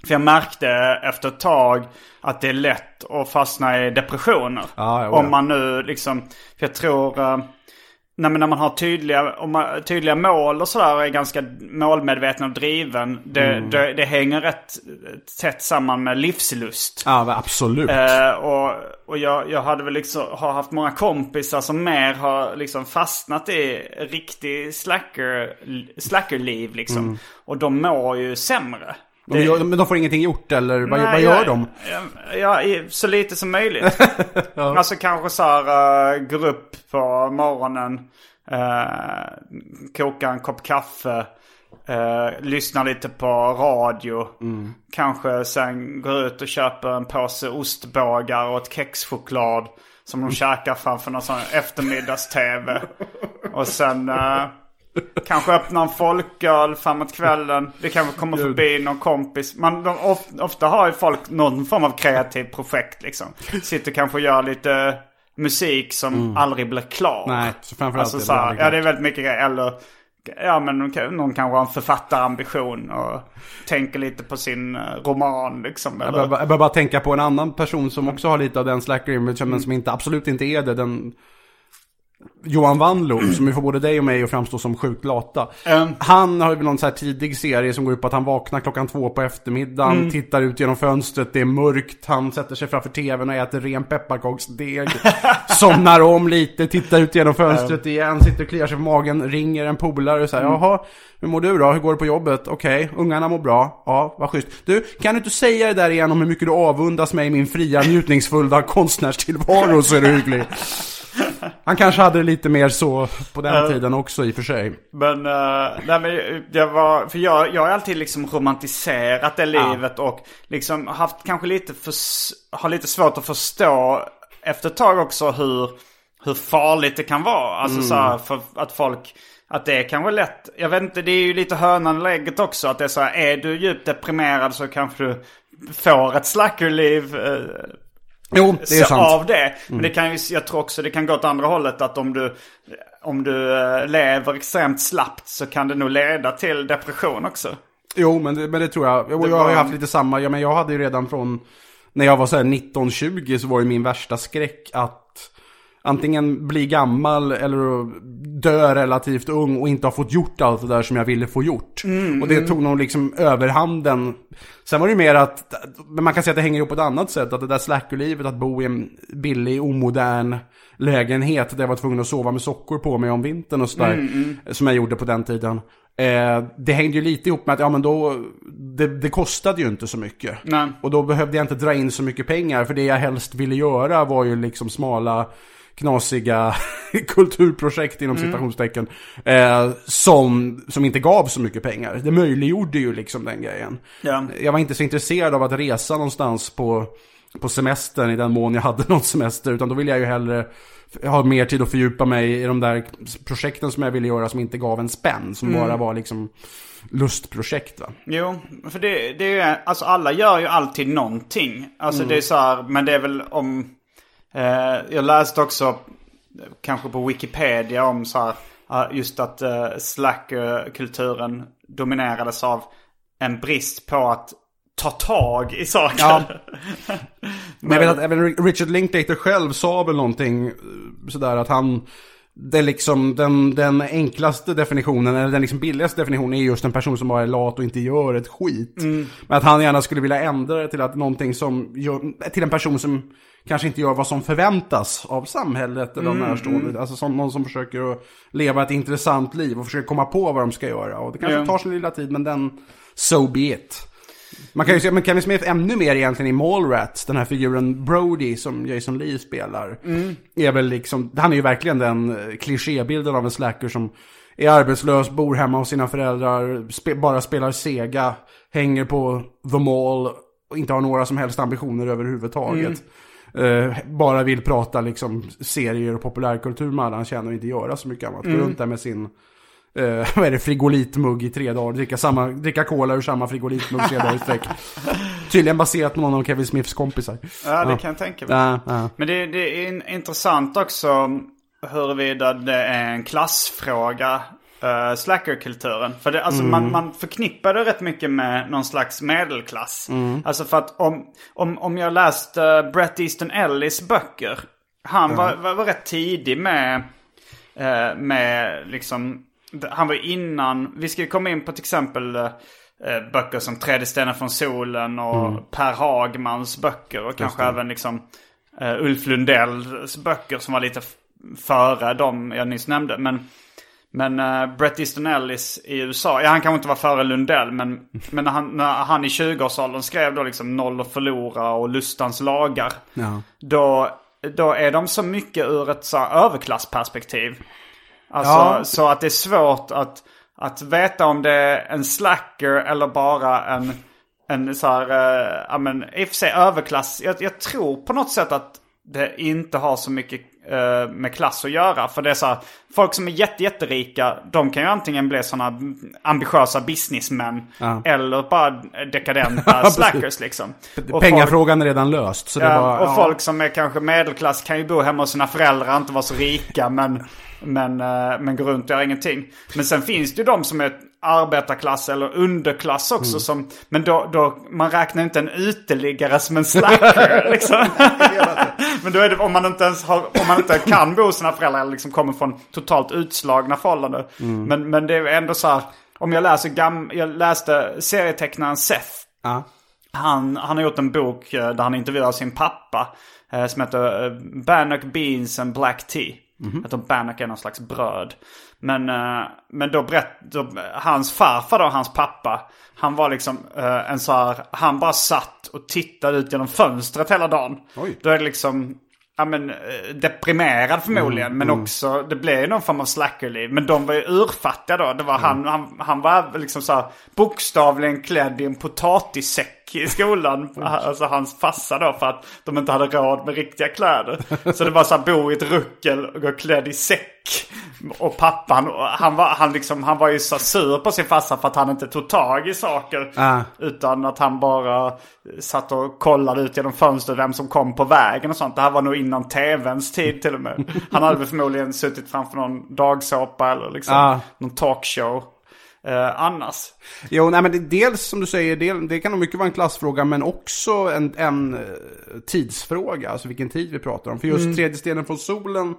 S1: För jag märkte efter ett tag att det är lätt att fastna i depressioner.
S2: Ja, ja,
S1: Om man nu liksom... För jag tror... eh, Nej men när man har tydliga, om man, tydliga mål och sådär och är ganska målmedveten och driven. Det, det, det hänger rätt tätt samman med livslust.
S2: Ja, absolut.
S1: Eh, och och jag, jag hade väl liksom, har haft många kompisar som mer har liksom fastnat i riktig slacker, slackerliv liksom. Och de mår ju sämre.
S2: De gör, men de får ingenting gjort eller vad,
S1: Nej,
S2: vad gör
S1: jag-
S2: de?
S1: Ja, så lite som möjligt. Alltså kanske så här, uh, går upp på morgonen, uh, kokar en kopp kaffe, uh, lyssnar lite på radio. Kanske sen går ut och köper en påse ostbågar och ett kexchoklad. Som de käkar framför någon sån eftermiddags-tv. Och sen uh, kanske öppnar en folköl framåt kvällen. Det kanske kommer förbi någon kompis. Man, de, of, ofta har ju folk någon form av kreativt projekt liksom. Sitter kanske och gör lite musik som aldrig blir klar.
S2: Nej, så framförallt
S1: alltså,
S2: det
S1: så här, Ja, det är väldigt mycket grejer. Eller ja, men någon, kan- någon kanske har en författarambition och tänker lite på sin eh, roman liksom. Eller,
S2: jag behöver bara tänka på en annan person som också har lite av den slacker image men som inte, absolut inte är det. Den Johan Wanlo, som ju får både dig och mig att framstå som sjukt lata.
S1: Mm.
S2: Han har ju någon så här tidig serie som går ut på att han vaknar klockan två på eftermiddagen,
S1: Mm.
S2: tittar ut genom fönstret, det är mörkt, han sätter sig framför tvn och äter ren pepparkaksdeg. somnar om lite, tittar ut genom fönstret igen, sitter och kliar sig på magen, ringer en polare och säger
S1: Mm.
S2: jaha, hur mår du då? Hur går det på jobbet? Okej, ungarna mår bra. Ja, vad schysst. Du, kan du inte säga det där igen om hur mycket du avundas mig i min fria, njutningsfulla konstnärstillvaro så är du hygglig. Han kanske hade det lite mer så på den tiden också i och för sig.
S1: Men, uh, nej, men jag var, för jag, jag har alltid liksom romantiserat det livet och liksom haft kanske lite för, har lite svårt att förstå efter ett tag också hur, hur farligt det kan vara. Alltså så här, för att folk, att det kan vara lätt. Jag vet inte, det är ju lite hönan och ägget också. Att det är så här, är du djupt deprimerad så kanske du får ett slackerliv.
S2: Jo, det är sant.
S1: av det. Men det kan jag tror också det kan gå åt andra hållet. Att om du, om du eh, lever extremt slappt så kan det nog leda till depression också.
S2: Jo, men det, men det tror jag.
S1: Det
S2: jag har ju haft lite samma. Ja, men jag hade ju redan från när jag var så här 19-20 så var ju min värsta skräck att antingen bli gammal eller dö relativt ung och inte ha fått gjort allt det där som jag ville få gjort. och det tog nog liksom överhanden. Sen var det ju mer att, men man kan säga att det hänger ihop på ett annat sätt. Att det där slackerlivet, att bo i en billig, omodern lägenhet där jag var tvungen att sova med sockor på mig om vintern och sådär. Som jag gjorde på den tiden. Eh, det hängde ju lite ihop med att, ja men då, det, det kostade ju inte så mycket.
S1: Nej.
S2: Och då behövde jag inte dra in så mycket pengar, för det jag helst ville göra var ju liksom smala, knasiga kulturprojekt inom citationstecken. Eh, som, som inte gav så mycket pengar. Det möjliggjorde ju liksom den grejen.
S1: Ja.
S2: Jag var inte så intresserad av att resa någonstans på, på semestern i den mån jag hade någon semester. Utan då ville jag ju hellre ha mer tid att fördjupa mig i de där projekten som jag ville göra som inte gav en spänn. Som bara var liksom lustprojekt va.
S1: Jo, för det, det är ju, alltså alla gör ju alltid någonting. Alltså det är så här, men det är väl om, jag läste också, eh, kanske på Wikipedia om så här, eh, just att eh, slack-kulturen dominerades av en brist på att ta tag i saker.
S2: Ja. Men jag vet att även Richard Linklater själv sa väl någonting eh, sådär att han det är liksom den, den enklaste definitionen, eller den liksom billigaste definitionen är just en person som bara är lat och inte gör ett skit. Men att han gärna skulle vilja ändra det till att någonting som gör, till en person som kanske inte gör vad som förväntas av samhället eller de närstående. Alltså som någon som försöker att leva ett intressant liv och försöker komma på vad de ska göra. Och det kanske
S1: Ja.
S2: tar sin lilla tid men den, so be it. Man kan ju se, men Kevin Smith ännu mer egentligen i Mallrats, den här figuren Brody som Jason Lee spelar. Är väl liksom, han är ju verkligen den eh, klichébilden av en slacker som är arbetslös, bor hemma hos sina föräldrar, spe, bara spelar Sega, hänger på The Mall och inte har några som helst ambitioner överhuvudtaget. Eh, bara vill prata liksom serier och populärkultur med alla han känner och inte göra så mycket annat. Gå runt där med sin eh, vad är det, frigolitmugg i tre dagar. Dricka, samma, dricka cola ur samma frigolitmugg tre dagar i sträck. Tydligen baserat på någon av Kevin Smiths kompisar.
S1: Ja, det kan jag tänka mig.
S2: Ja, ja.
S1: Men det, det är in- intressant också huruvida det är en klassfråga, uh, slackerkulturen. För det, alltså man, man förknippar det rätt mycket med någon slags medelklass. Alltså för att om, om, om jag läste uh, Brett Easton Ellis böcker. Han var, var, var rätt tidig med Eh, med liksom, han var innan, vi ska ju komma in på till exempel eh, böcker som Tredje stenen från solen och Per Hagmans böcker och kanske även liksom Ulf Lundells böcker som var lite före de jag nyss nämnde. Men, men uh, Bret Easton Ellis i USA, ja han kanske inte var före Lundell men, men när, han, när han i 20-årsåldern skrev då liksom Noll att förlora och Lustans lagar.
S2: Ja.
S1: Då, då är de så mycket ur ett så här, överklassperspektiv. Alltså
S2: Ja.
S1: så att det är svårt att, att veta om det är en slacker eller bara en, en så här, eh, ja men i och för sig överklass. Jag, jag tror på något sätt att det inte har så mycket eh, med klass att göra. För det är så här, folk som är jätte, jätterika, de kan ju antingen bli sådana ambitiösa businessmän.
S2: Ja.
S1: Eller bara dekadenta slackers liksom. Och folk-
S2: Pengafrågan är redan löst. Så det
S1: Ja,
S2: var,
S1: och
S2: ja.
S1: folk som är kanske medelklass kan ju bo hemma hos sina föräldrar, inte vara så rika men, men, eh, men gå runt och göra ingenting. Men sen finns det ju de som är arbetarklass eller underklass också.
S2: Mm.
S1: Som, men då, då, man räknar inte en uteliggare som en slacker. liksom. men då är det om man inte ens har, om man inte kan bo hos sina föräldrar eller liksom kommer från totalt utslagna förhållanden.
S2: Mm.
S1: Men, men det är ändå så här, om jag läser gam, jag läste serietecknaren Seth.
S2: Ja.
S1: Han, han har gjort en bok eh, där han intervjuar sin pappa. eh, Som heter Bannock Beans and Black Tea. Jag tror Bannock är någon slags bröd. Men, eh, men då berätt, då, hans farfar då, hans pappa. Han var liksom eh, en så här, han bara satt och tittade ut genom fönstret hela dagen.
S2: Oj.
S1: Då är det liksom, ja men eh, deprimerad förmodligen. men också, det blev ju någon form av slackerliv. Men de var ju urfattiga då. Det var han, han, han var liksom så här, bokstavligen klädd i en potatissäck i skolan. Alltså hans farsa då för att de inte hade råd med riktiga kläder. Så det var så här, bo i ett ruckel och gå klädd i säck. Och pappan, han var, han liksom, han var ju så sur på sin farsa för att han inte tog tag i saker.
S2: Ah.
S1: Utan att han bara satt och kollade ut genom fönstret vem som kom på vägen och sånt. Det här var nog innan tvns tid till och med. Han hade väl förmodligen suttit framför någon dagsåpa eller liksom
S2: Ah.
S1: någon talkshow. Eh, annars.
S2: Jo, nej men det, dels som du säger, det, det kan nog mycket vara en klassfråga men också en, en eh, tidsfråga. Alltså vilken tid vi pratar om. För
S1: Mm.
S2: just Tredje stenen från solen,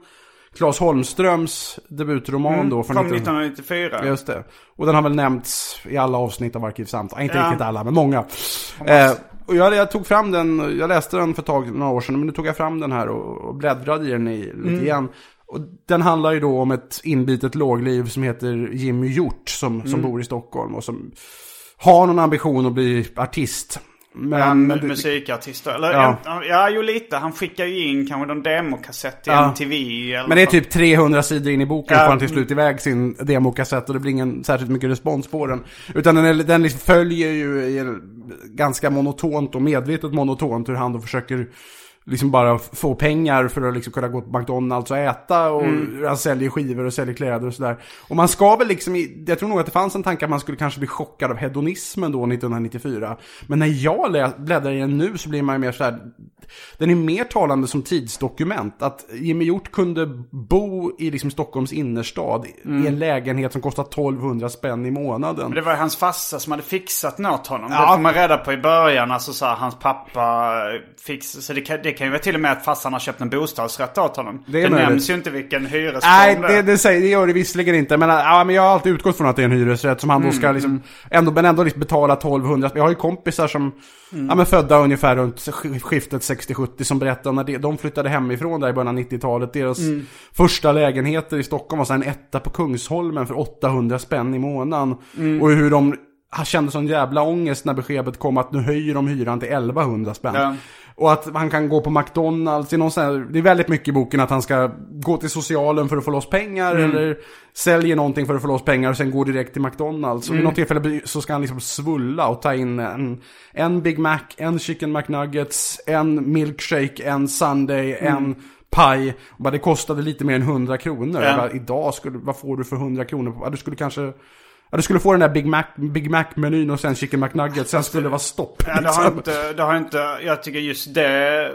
S2: Claes Holmströms debutroman då. Från
S1: Kom
S2: 19...
S1: 1994.
S2: Just det. Och den har väl nämnts i alla avsnitt av Arkivsamtal. Inte
S1: Ja.
S2: riktigt alla, men många. Eh, och jag, jag tog fram den, jag läste den för ett tag, några år sedan, men nu tog jag fram den här och, och bläddrade i den i, lite
S1: Mm.
S2: igen. Den handlar ju då om ett inbitet lågliv som heter Jimmy Hjort som,
S1: Mm.
S2: som bor i Stockholm och som har någon ambition att bli artist. Men,
S1: Ja,
S2: men
S1: mu-
S2: det-
S1: musikartister. Eller,
S2: Ja.
S1: ja. ja, jo lite. Han skickar ju in kanske någon demokassett till
S2: Ja.
S1: MTV. Eller
S2: Men det är typ 300 sidor in i boken
S1: Ja.
S2: får han till slut iväg sin demokassett och det blir ingen särskilt mycket respons på den. Utan den, den liksom följer ju ganska monotont och medvetet monotont hur han då försöker liksom bara få pengar för att liksom kunna gå till McDonalds och äta och han säljer skivor och säljer kläder och sådär. Och man ska väl liksom, jag tror nog att det fanns en tanke att man skulle kanske bli chockad av hedonismen då 1994. Men när jag lä- bläddrar i den nu så blir man ju mer så här. Den är mer talande som tidsdokument. Att Jimmy Hjort kunde bo i liksom Stockholms innerstad i en lägenhet som kostar 1200 spänn i månaden.
S1: Men det var ju hans farsa som hade fixat åt honom.
S2: Ja.
S1: Det får man reda på i början. Alltså så här, hans pappa fixade. Så det det kan ju vara till och med att farsan har köpt en bostadsrätt åt honom.
S2: Det
S1: Det, nämns ju inte vilken hyresform
S2: Nej,
S1: det
S2: det, det, säger, det gör det visserligen inte. Men, ja, men jag har alltid utgått från att det är en hyresrätt som han då ska liksom, ändå, men ändå liksom betala 1200. Jag har ju kompisar som, ja men födda ungefär runt sk- skiftet 60-70 som berättar när de, de flyttade hemifrån där i början av 90-talet. Deras första lägenheter i Stockholm var så en etta på Kungsholmen för 800 spänn i månaden. Och hur de han kände sån jävla ångest när beskedet kom att nu höjer de hyran till 1100 spänn.
S1: Ja.
S2: Och att han kan gå på McDonalds. Det är, väldigt mycket i boken att han ska gå till socialen för att få loss pengar. Eller säljer någonting för att få loss pengar och sen går direkt till McDonalds. Och vid något tillfälle så ska han liksom svulla och ta in en, en Big Mac, en Chicken McNuggets, en milkshake, en Sunday, en paj. Och bara, det kostade lite mer än 100 kronor.
S1: Ja.
S2: Bara, Idag, skulle, vad får du för 100 kronor? Du skulle kanske... Ja, du skulle få den där Big Mac, Big Mac-menyn och sen Chicken McNuggets. Sen skulle det vara stopp.
S1: Ja, det har
S2: liksom.
S1: inte, det har inte, jag tycker just det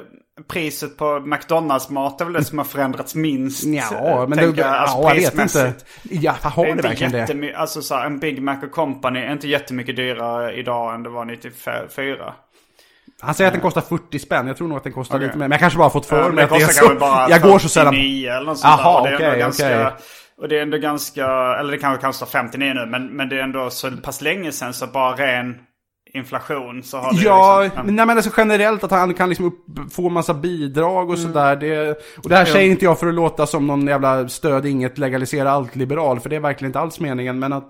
S1: priset på McDonalds-mat är väl det som har förändrats minst.
S2: Ja, men det,
S1: jag, alltså
S2: ja, jag vet inte. Ja, har det,
S1: inte
S2: verkligen det?
S1: Alltså så här, en Big Mac och Company är inte jättemycket dyrare idag än det var 94.
S2: Han säger att den kostar 40 spänn, jag tror nog att den kostar
S1: Okej.
S2: lite mer. Men jag kanske bara fått för mig
S1: det
S2: att det är så.
S1: bara
S2: Jag går så sällan.
S1: 49 eller något sånt
S2: Jaha,
S1: det
S2: okej, okej.
S1: Och det är ändå ganska, eller det kanske kostar 59 nu, men, men det är ändå så pass länge sedan så bara ren inflation så har det
S2: Ja,
S1: liksom,
S2: men, nej, men alltså generellt att han kan liksom upp, få massa bidrag
S1: Mm.
S2: och sådär. Det, och det här säger inte jag för att låta som någon jävla stöd inget legalisera allt liberal, för det är verkligen inte alls meningen. Men att,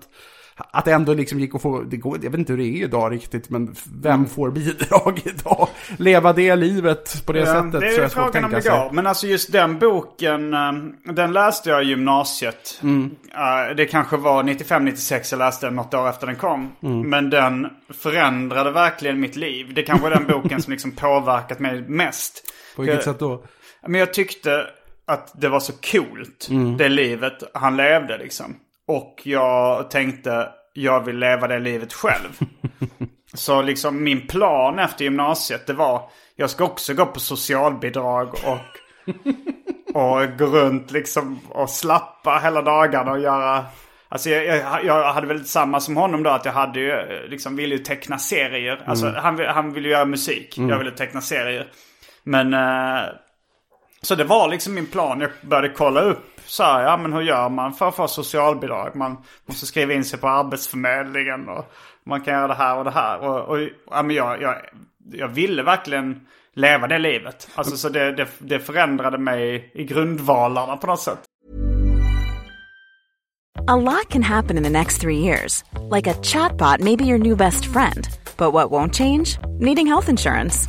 S2: att det ändå liksom gick att få, det går, jag vet inte hur det är idag riktigt, men vem
S1: Mm.
S2: får bidrag idag? Leva det livet på det
S1: Ja,
S2: sättet.
S1: Det är
S2: att
S1: frågan om det går. Men alltså just den boken, eh, den läste jag i gymnasiet.
S2: Mm.
S1: Det kanske var 95-96 jag läste den, något år efter den kom.
S2: Mm.
S1: Men den förändrade verkligen mitt liv. Det kanske är den boken som liksom påverkat mig mest.
S2: På vilket
S1: Jag-
S2: sätt då?
S1: Men jag tyckte att det var så coolt, det livet han levde liksom. Och jag tänkte, jag vill leva det livet själv. så liksom min plan efter gymnasiet, det var, jag ska också gå på socialbidrag och, och gå runt liksom och slappa hela dagarna och göra... Alltså jag, jag, jag hade väl samma som honom då, att jag hade ju, liksom ville ju teckna serier. Alltså han, vill- han ville göra musik, jag ville teckna serier. Men... Eh, så det var liksom min plan. Jag började kolla upp så här, ja men hur gör man för att få socialbidrag? Man måste skriva in sig på Arbetsförmedlingen och man kan göra det här och det här. Och, och ja, men jag, jag, jag ville verkligen leva det livet. Alltså så det, det, det förändrade mig i grundvalarna på något sätt.
S3: A lot can happen in the next three years. Like a chatbot maybe your new best friend. But what won't change? Needing health insurance.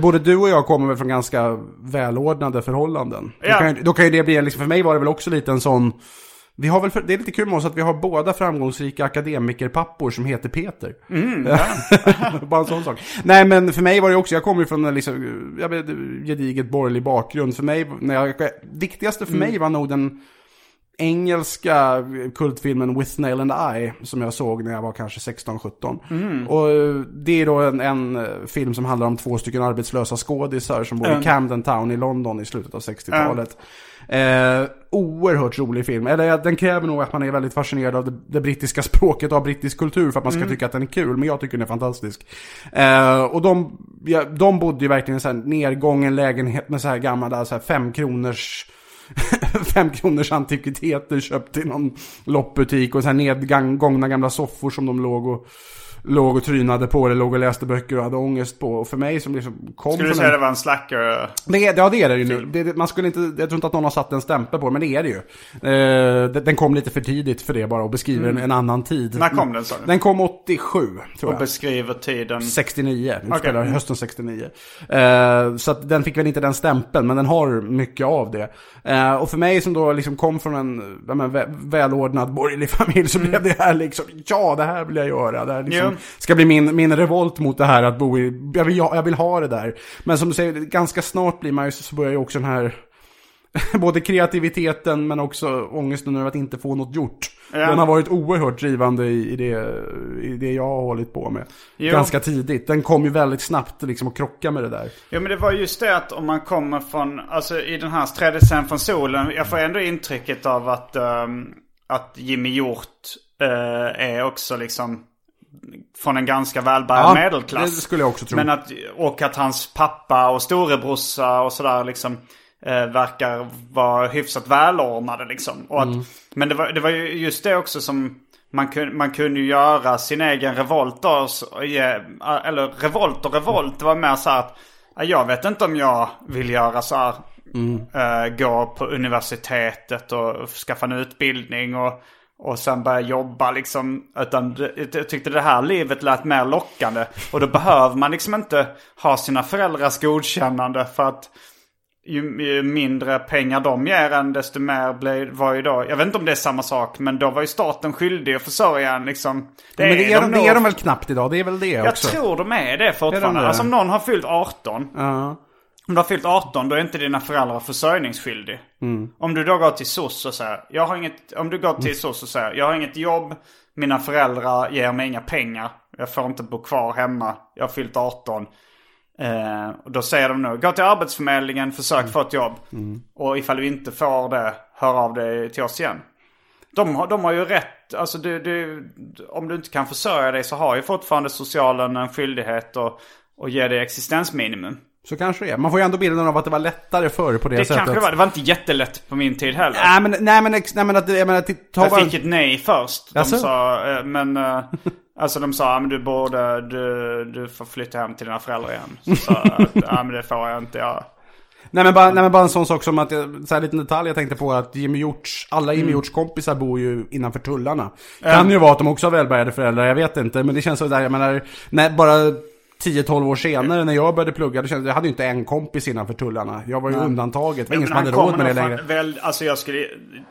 S2: Både du och jag kommer väl från ganska välordnade förhållanden.
S1: Ja.
S2: Då, kan, ju- då kan ju det bli, en liksom, för mig var det väl också lite en sån... Vi har väl, för, det är lite kul med oss att vi har båda framgångsrika akademikerpappor som heter Peter. Bara en sån sak. Nej men för mig var det också, jag kommer ju från en liksom, jag vet, gediget borgerlig bakgrund. För mig, när jag, viktigaste för mig var nog den engelska kultfilmen With Nail and I som jag såg när jag var kanske 16-17. Och eh, det är då en, en eh, film som handlar om två stycken arbetslösa skådisar som bor i
S1: Mm.
S2: Camden Town i London i slutet av 60-talet. Eh, oerhört rolig film. Eller den kräver nog att man är väldigt fascinerad av det, det brittiska språket och av brittisk kultur för att man ska tycka att den är kul. Men jag tycker den är fantastisk. Eh, och de, ja, de bodde ju verkligen i en nergången lägenhet med så här gamla så här fem kronors fem kronors antikviteter köpt i någon loppbutik och så här nedgångna gamla soffor som de låg och, låg och trynade på eller låg och läste böcker och hade ångest på. Och för mig som liksom kom
S1: Skulle du säga
S2: en...
S1: det var en slacker?
S2: Det är, ja det är det ju nu. Det, det, man skulle inte, jag tror inte att någon har satt en stämpel på det, men det är det ju. Eh, den- kom lite för tidigt för det bara och beskriver en, en annan tid.
S1: När kom den sa du?
S2: Den kom 87, tror
S1: Och
S2: jag.
S1: beskriver tiden.
S2: 69,
S1: Okej.
S2: utspelar hösten 69. Eh, så att den fick väl inte den stämpeln, men den har mycket av det. Eh, och för mig som då liksom kom från en men, vä- välordnad borgerlig familj så blev det här liksom, ja det här vill jag göra. Det här liksom,
S1: Jo.
S2: ska bli min, min revolt mot det här att bo i, jag vill, jag vill ha det där. Men som du säger, ganska snart blir man ju, så börjar ju också den här, både kreativiteten men också ångesten över att inte få något gjort.
S1: Ja.
S2: Den har varit oerhört drivande i, i, det, i det jag har hållit på med.
S1: Jo.
S2: Ganska tidigt. Den kom ju väldigt snabbt liksom att krocka med det där.
S1: Jo men det var just det att om man kommer från, alltså i den här Strädelsen från solen. Jag får ändå intrycket av att, ehm, att Jimmy Hjort eh, är också liksom från en ganska välbärgad
S2: Ja,
S1: medelklass.
S2: det skulle jag också tro.
S1: Men att, och att hans pappa och storebrorsa och sådär liksom eh, verkar vara hyfsat välordnade liksom. Och att,
S2: Mm.
S1: Men det var, det var ju just det också som man kunde, man kunde ju göra sin egen revolt då. ge- Eller revolt och revolt. Det var mer så här att ja, jag vet inte om jag vill göra så här. eh, gå på universitetet och skaffa en utbildning och, och sen börja jobba liksom. Utan det- jag tyckte det här livet lät mer lockande. Och då behöver man liksom inte ha sina föräldrars godkännande för att ju, ju mindre pengar de ger en desto mer blir, var ju då, jag vet inte om det är samma sak, men då var ju staten skyldig att försörja en liksom.
S2: men det är, de, det är
S1: nog.
S2: de väl knappt idag, det är väl det
S1: Jag
S2: också.
S1: tror de är det fortfarande.
S2: det?
S1: Alltså om någon har fyllt 18,
S2: Ja.
S1: Om du har fyllt 18 då är inte dina föräldrar försörjningsskyldig.
S2: Mm.
S1: Om du då går till SOS och säger, jag har inget, om du går till SOS och säger, jag har inget jobb, mina föräldrar ger mig inga pengar, jag får inte bo kvar hemma, jag har fyllt 18. Eh, och då säger de nu, gå till Arbetsförmedlingen, försök
S2: Mm.
S1: få ett jobb. Och ifall du inte får det, hör av dig till oss igen. De har, de har ju rätt, alltså du, du, om du inte kan försörja dig så har ju fortfarande socialen en skyldighet att, att ge dig existensminimum.
S2: Så kanske det är. Man får ju ändå bilden av att det var lättare förr på det,
S1: Det
S2: sättet.
S1: kanske det var, det var inte jättelätt på min tid heller.
S2: Nej men, nej men, nej, men att, jag menar, ta
S1: Jag
S2: bara...
S1: fick ett nej först. De
S2: Jaså?
S1: sa, eh, men... eh, Alltså de sa, "Ja, men du borde, du, du får flytta hem till dina föräldrar igen. Så sa jag, att, ja men det får jag inte göra.
S2: Nej men, bara, nej men bara en sån sak som att, jag- så här liten detalj jag tänkte på att Jimmy Hjorts, alla
S1: Mm.
S2: Jimmy Hjorts kompisar bor ju innanför tullarna. Kan ju vara att de också har välbärgade föräldrar, jag vet inte. Men det känns sådär, jag menar, när, bara 10-12 år senare när jag började plugga, det kändes, jag hade ju inte en kompis innanför tullarna. Jag var ju undantaget, det var ingen som hade råd med det längre.
S1: Väl, alltså jag skulle,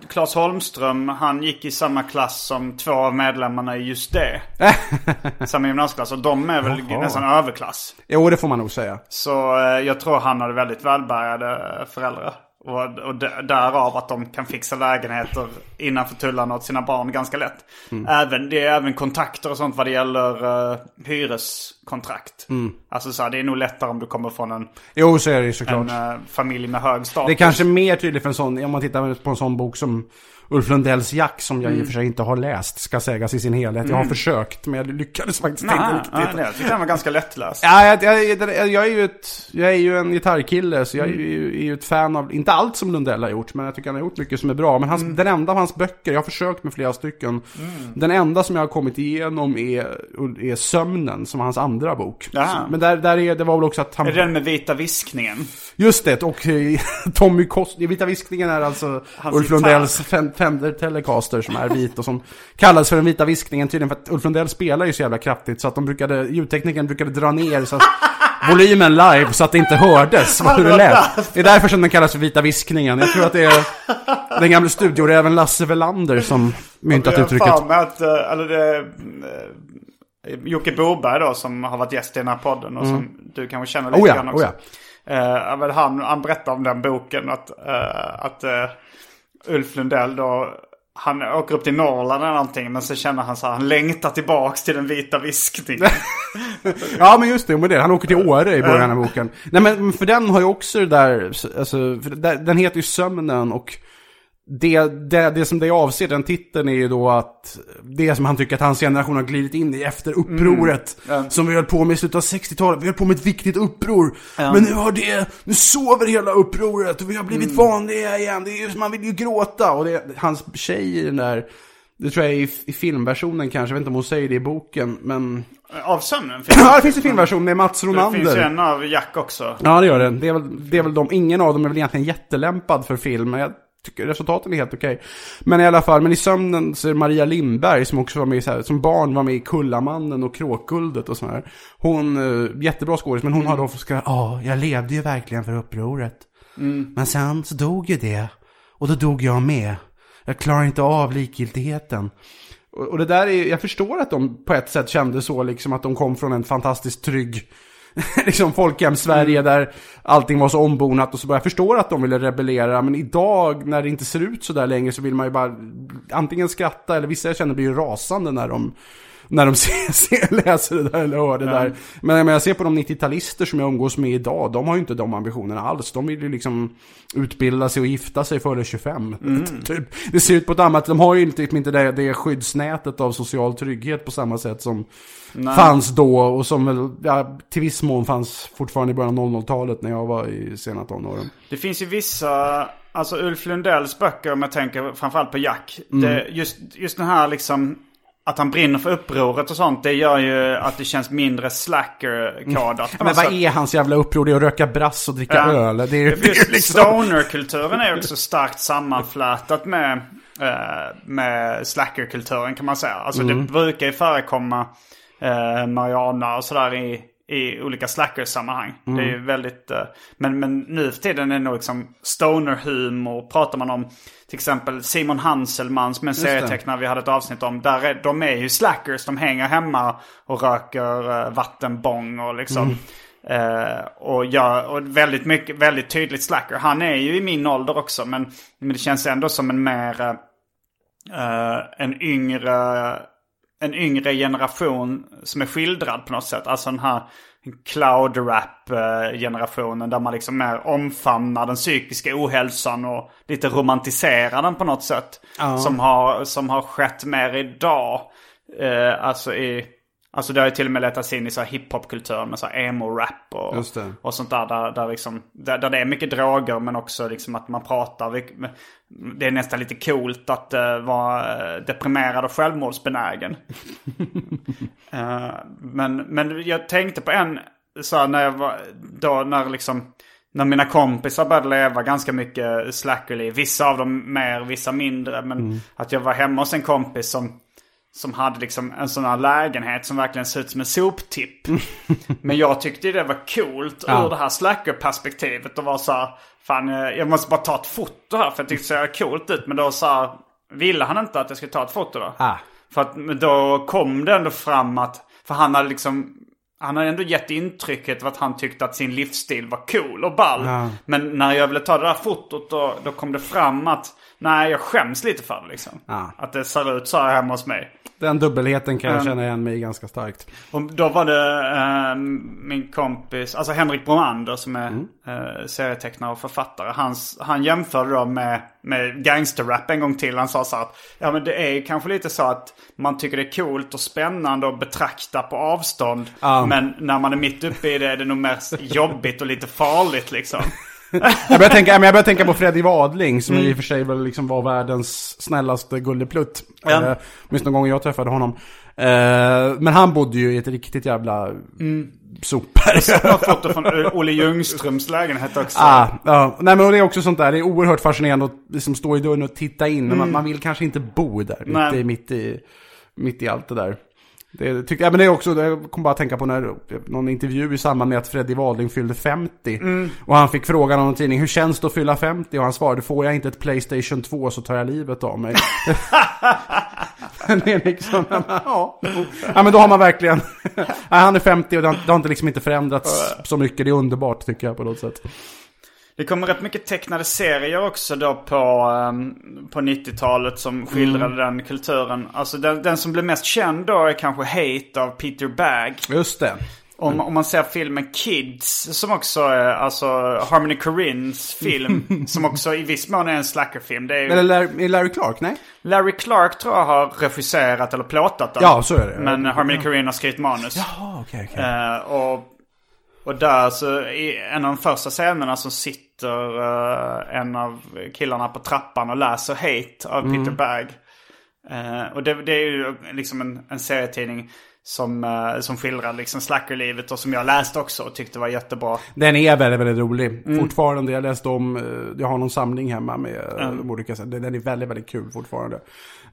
S1: Claes Holmström, han gick i samma klass som två av medlemmarna i just det. samma gymnasieklass. Och de är väl
S2: Jaha.
S1: nästan överklass.
S2: Jo det får man nog säga.
S1: Så eh, jag tror han hade väldigt välbärgade föräldrar. Och, och därav att de kan fixa lägenheter innanför tullarna åt sina barn ganska lätt. Även, det är även kontakter och sånt vad det gäller uh, hyreskontrakt. Alltså så här, det är nog lättare om du kommer från en,
S2: Jo så är det såklart.
S1: en eh, familj med hög status.
S2: Det är kanske mer tydligt för en sån, om man tittar på en sån bok som Ulf Lundells Jack, som
S1: Mm.
S2: jag i och för sig inte har läst, ska sägas i sin helhet. Jag har försökt, men jag lyckades faktiskt
S1: Nej,
S2: inte
S1: nej,
S2: riktigt.
S1: nej, jag tyckte den var ganska lättläst.
S2: Ja, jag, jag, jag, är ju ett, jag är ju en gitarrkille, så jag är ju, är ju ett fan av, inte allt som Lundell har gjort, men jag tycker han har gjort mycket som är bra. Men hans, den enda av hans böcker, jag har försökt med flera stycken, den enda som jag har kommit igenom är, är Sömnen, som var hans andra bok.
S1: Jaha.
S2: Men där, där är, det var väl också att han...
S1: Är det den med vita viskningen?
S2: Just det, och eh, Tommy Kost, Vita Viskningen är alltså
S1: Hans
S2: Ulf. Lundells Fender Telecaster som är vit och som kallas för den vita viskningen tydligen för att Ulf Lundell spelar ju så jävla kraftigt så att de brukade, ljudteknikern brukade dra ner så att volymen live så att det inte hördes vad det lät. Det är därför som den kallas för vita viskningen. Jag tror att det är den gamla studioräven Lasse Welander som myntat
S1: Jag har
S2: uttrycket.
S1: för mig att, eh, eller det, eh, Jocke Boberg då som har varit gäst i den här podden och som du kanske känner lite
S2: Mm. Oh ja,
S1: grann också.
S2: oh
S1: Eh, men han, han berättar om den boken att, eh, att eh, Ulf Lundell då han åker upp till Norrland eller någonting men så känner han så här, han längtar tillbaks till den vita viskningen.
S2: Ja men just det, med det. han åker till Åre i början av boken. Nej men för den har ju också det där, alltså, för den heter ju Sömnen och det, det, det som det avser, den titeln är ju då att det som han tycker att hans generation har glidit in i efter upproret. Som vi höll på med i slutet av 60-talet. Vi höll på med ett viktigt uppror. Men nu har det, nu sover hela upproret och vi har blivit vanliga igen. Det är ju, man vill ju gråta. Och det, hans tjej i den där, det tror jag är i, i filmversionen kanske, jag vet inte om hon säger det i boken, men...
S1: Av sömnen finns
S2: Ja, det finns en filmversion med Mats
S1: det. finns ju
S2: Ronander.
S1: en av Jack också.
S2: Ja, det gör det. Det är, väl, det är väl de, ingen av dem är väl egentligen jättelämpad för film, jag tycker resultaten är helt okej. Men i alla fall, men i sömnen så är det Maria Lindberg som också var med så här, som barn var med i Kullamannen och Kråkguldet och sådär. Hon, eh, jättebra skådis, men hon har då ska, ja, jag levde ju verkligen för upproret. Men sen så dog ju det. Och då dog jag med. Jag klarar inte av likgiltigheten. Och, och det där är, jag förstår att de på ett sätt kände så, liksom att de kom från en fantastiskt trygg liksom folkhem Sverige
S1: Mm.
S2: där allting var så ombonat och så bara, jag förstår att de ville rebellera, men idag när det inte ser ut så där längre så vill man ju bara antingen skratta eller vissa jag känner blir ju rasande när de när de ser, ser, läser det där eller hör det där. Men menar, jag ser på de 90-talister som jag umgås med idag, de har ju inte de ambitionerna alls. De vill ju liksom utbilda sig och gifta sig före 25.
S1: Mm.
S2: typ. Det ser ut på ett annat, de har ju typ inte det, det skyddsnätet av social trygghet på samma sätt som fanns då och som väl, ja, till viss mån fanns fortfarande i början av 00-talet när jag var i sena tonåren.
S1: Det finns ju vissa, alltså Ulf Lundells böcker om jag tänker framförallt på Jack.
S2: Mm.
S1: Det, just, just den här liksom, att han brinner för upproret och sånt. Det gör ju att det känns mindre slacker-kadat.
S2: Ja, men vad är hans jävla uppror? Det är att röka brass och dricka
S1: Ja.
S2: öl. Det är,
S1: Just
S2: liksom...
S1: stoner-kulturen är också starkt sammanflätat med, eh, med slacker-kulturen kan man säga. Alltså
S2: Mm.
S1: det brukar ju förekomma eh, Mariana och sådär i, i olika slacker-sammanhang. Det är ju
S2: Mm.
S1: väldigt... Eh, men, men nu för tiden är det nog liksom stoner-humor. Pratar man om till exempel Simon Hanselman som är en serietecknare vi hade ett avsnitt om. Där är, de är ju slackers. De hänger hemma och röker eh, vattenbång och liksom... Eh, och, gör, och väldigt mycket, väldigt tydligt slacker. Han är ju i min ålder också men, men det känns ändå som en mer, eh, en yngre, en yngre generation som är skildrad på något sätt. Alltså den här cloud rap eh, generationen där man liksom mer omfamnar den psykiska ohälsan och lite romantiserar den på något sätt. Som, har, som har skett mer idag. Eh, alltså i... Alltså det har ju till och med letats in i så här hiphopkultur med så här emo-rap och, och sånt där. Där, där, liksom, där, där det är mycket droger men också liksom att man pratar. Det är nästan lite coolt att uh, vara eh, deprimerad och självmordsbenägen. Eh, men, men jag tänkte på en, så här, när jag var, då när liksom, när mina kompisar började leva ganska mycket slackerliv. Vissa av dem mer, vissa mindre. Men att jag var hemma hos en kompis som, som hade liksom en sån här lägenhet som verkligen ser ut som en soptipp. men jag tyckte det var coolt
S2: Ja.
S1: ur det här slacker-perspektivet. Och var så här, fan eh, jag måste bara ta ett foto här för jag tyckte det såg coolt ut. Men då så här, ville han inte att jag skulle ta ett foto då.
S2: Ah.
S1: För att då kom det ändå fram att, för han hade liksom, han hade ändå gett intrycket av att han tyckte att sin livsstil var cool och ball. Men när jag ville ta det där fotot då, då kom det fram att, nej jag skäms lite för det liksom.
S2: Ja.
S1: Att det ser ut så här hemma hos mig.
S2: Den dubbelheten kan jag
S1: Mm.
S2: känna igen mig ganska starkt.
S1: Och då var det eh, min kompis, alltså Henrik Bromander som är eh, serietecknare och författare. Hans, han jämförde då med, med gangsterrap en gång till. Han sa så här att ja, men det är kanske lite så att man tycker det är coolt och spännande att betrakta på avstånd.
S2: Ja.
S1: Men när man är mitt uppe i det är det nog mest jobbigt och lite farligt liksom.
S2: Jag börjar tänka, jag börjar tänka på Freddy Wadling som
S1: Mm.
S2: i och för sig väl liksom var världens snällaste gulleplutt.
S1: Ja.
S2: Eh, Åtminstone någon gång jag träffade honom. Eh, men han bodde ju i ett riktigt jävla
S1: Mm.
S2: sopberg.
S1: Jag har foto från Olle Ljungströms lägenhet också.
S2: Ah, ja. Nej men det är också sånt där, det är oerhört fascinerande att liksom stå i dörren och titta in. Men man, man vill kanske inte bo där, mitt, i, mitt, i, mitt i allt det där. Det, tycker, ja, men det är också, jag kom bara att tänka på när, någon intervju i samband med att Freddy Wadling fyllde 50. Och han fick frågan av någon tidning, hur känns det att fylla 50? Och han svarade, får jag inte ett Playstation 2 så tar jag livet av mig. Det är liksom, ja. ja men då har man verkligen, nej, han är 50 och det har, det har inte liksom inte förändrats så mycket. Det är underbart tycker jag på något sätt.
S1: Det kommer rätt mycket tecknade serier också då på, ehm, på 90-talet som skildrade den kulturen. Alltså den, den som blev mest känd då är kanske Hate av Peter Bagg.
S2: Just det.
S1: Om, om man ser filmen Kids som också är alltså Harmony Corinnes film. som också i viss mån är en slackerfilm. Det är ju,
S2: Eller Larry, Larry Clark? Nej?
S1: Larry Clark tror jag har regisserat eller plåtat den.
S2: Ja, så är det.
S1: Men Harmony Korine har skrivit manus.
S2: Jaha, okej, okej.
S1: Eh, och, och där så i en av de första scenerna så sitter eh, en av killarna på trappan och läser Hate av Peter Bagg. Eh, och det, det är ju liksom en, en serietidning som, uh, som skildrar liksom slackerlivet och som jag läste också och tyckte var jättebra.
S2: Den är väldigt, väldigt rolig.
S1: Mm.
S2: Fortfarande. Jag läste om, jag har någon samling hemma med mm. olika sätt. Den är väldigt, väldigt kul fortfarande.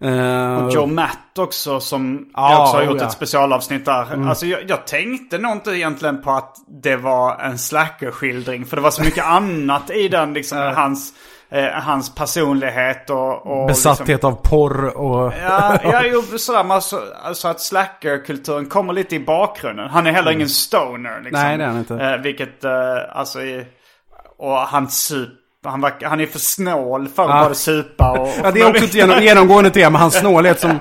S2: Eh,
S1: Och Joe Matt också som
S2: Ja,
S1: jag också har gjort
S2: oh ja. Mm.
S1: ett specialavsnitt där. Alltså jag, jag tänkte nog inte egentligen på att det var en slackerskildring. För det var så mycket annat i den liksom. Hans, eh, hans personlighet och... och
S2: Besatthet
S1: liksom,
S2: av porr och...
S1: Ja, ja jo, sådär. Men alltså, alltså att slackerkulturen kommer lite i bakgrunden. Han är heller ingen stoner liksom.
S2: Nej, det är han inte.
S1: Eh, vilket, eh, alltså i, Och han sup, han, var, han är för snål för att
S2: Ja.
S1: både supa och...
S2: Ja, det är också ett genom, genomgående tema, hans snålhet som...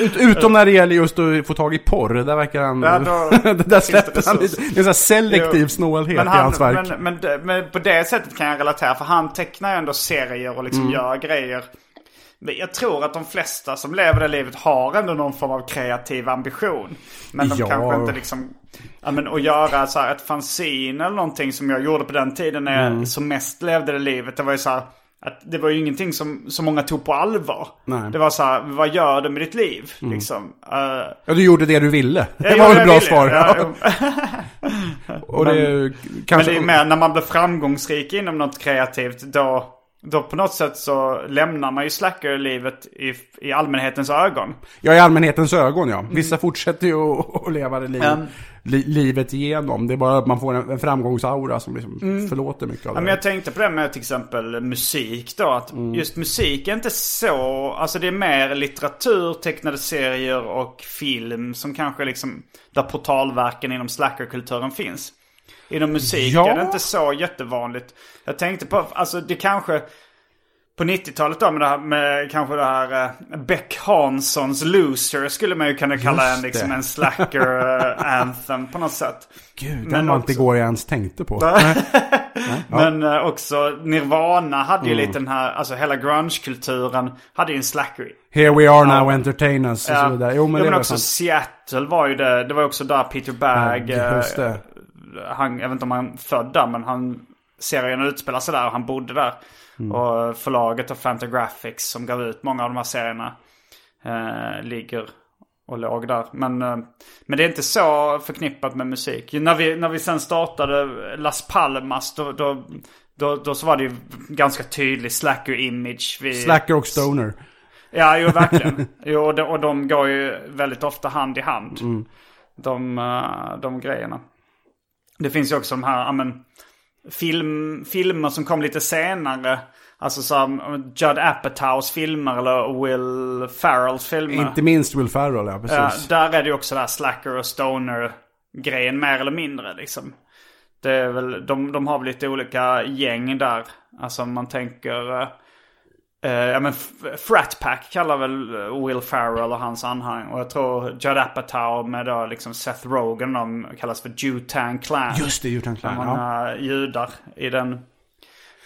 S2: Ut, utom när det gäller just att få tag i porr, där verkar han...
S1: Ja, då-
S2: där släpper han lite. Det är en sån här selektiv
S1: Jo.
S2: snålhet
S1: men
S2: i
S1: han,
S2: hans verk.
S1: Men, men, men på det sättet kan jag relatera. För han tecknar ju ändå serier och liksom
S2: Mm.
S1: gör grejer. Men jag tror att de flesta som lever det livet har ändå någon form av kreativ ambition. Men de
S2: Ja.
S1: kanske inte liksom... Ja, men att göra så här ett fanzine eller någonting som jag gjorde på den tiden när
S2: Mm.
S1: jag som mest levde det livet. Det var ju så här... Att det var ju ingenting som så många tog på allvar.
S2: Nej. Mm.
S1: Det var så här, vad gör du med ditt liv? Liksom. Eh,
S2: Ja, du gjorde det du ville. Det var väl ett
S1: det
S2: bra
S1: jag
S2: svar.
S1: ville.
S2: Ja. Och det
S1: Men
S2: kanske...
S1: det är mer när man blir framgångsrik inom något kreativt. Då, då på något sätt så lämnar man ju slackerlivet i, i allmänhetens ögon.
S2: Ja, i allmänhetens ögon ja. Vissa fortsätter ju att, leva det liv,
S1: Mm.
S2: li, livet igenom. Det är bara att man får en, en framgångsaura som liksom förlåter mycket av
S1: Mm. Ja,
S2: det.
S1: men jag tänkte på det med till exempel musik då. Att
S2: Mm.
S1: just musik är inte så... Alltså det är mer litteratur, tecknade serier och film som kanske liksom... Där portalverken inom slackerkulturen finns. Inom musik
S2: Ja.
S1: är det inte så jättevanligt. Jag tänkte på, alltså det kanske... På 90-talet då med det här med kanske det här eh, Beck Hanssons Loser skulle man ju kunna kalla
S2: Just
S1: en, liksom,
S2: det.
S1: en slacker eh, anthem på något sätt.
S2: Gud,
S1: men
S2: den var inte igår jag ens tänkte på.
S1: Men eh, också Nirvana hade
S2: Mm.
S1: ju lite den här, alltså hela grunge-kulturen hade ju en slacker.
S2: Here we are now entertain us och
S1: Ja.
S2: så vidare. Jo men
S1: Jo, men också
S2: sant.
S1: Seattle var ju det, det var också där Peter Bagg,
S2: Ja, just det.
S1: Han, jag vet inte om han född där men han, serien utspelar sig där och han bodde där.
S2: Mm.
S1: Och förlaget av Fantagraphics som gav ut många av de här serierna eh, ligger och låg där. Men, eh, men det är inte så förknippat med musik. När vi, när vi sen startade Las Palmas då, då, då, då så var det ju ganska tydlig slacker-image. Vi,
S2: Slacker och stoner.
S1: Ja, jo verkligen. Jo, och de, och de går ju väldigt ofta hand i hand. De, eh, de grejerna. Det finns ju också de här, ja men, film, filmer som kom lite senare. Alltså som Judd Apatows filmer eller Will Ferrells filmer.
S2: Inte minst Will Ferrell ja,
S1: Ja,
S2: precis.
S1: där är det ju också det här slacker och stoner grejen mer eller mindre liksom. Det är väl, de, de har väl lite olika gäng där. Alltså om man tänker... eh, ja men Frat Pack kallar väl eh, Will Ferrell och hans anhang. Och jag tror Judd Apatow med då liksom Seth Rogen de kallas för Wu-Tang Clan.
S2: Just det, Utan Clan.
S1: Man
S2: Ja.
S1: judar i den.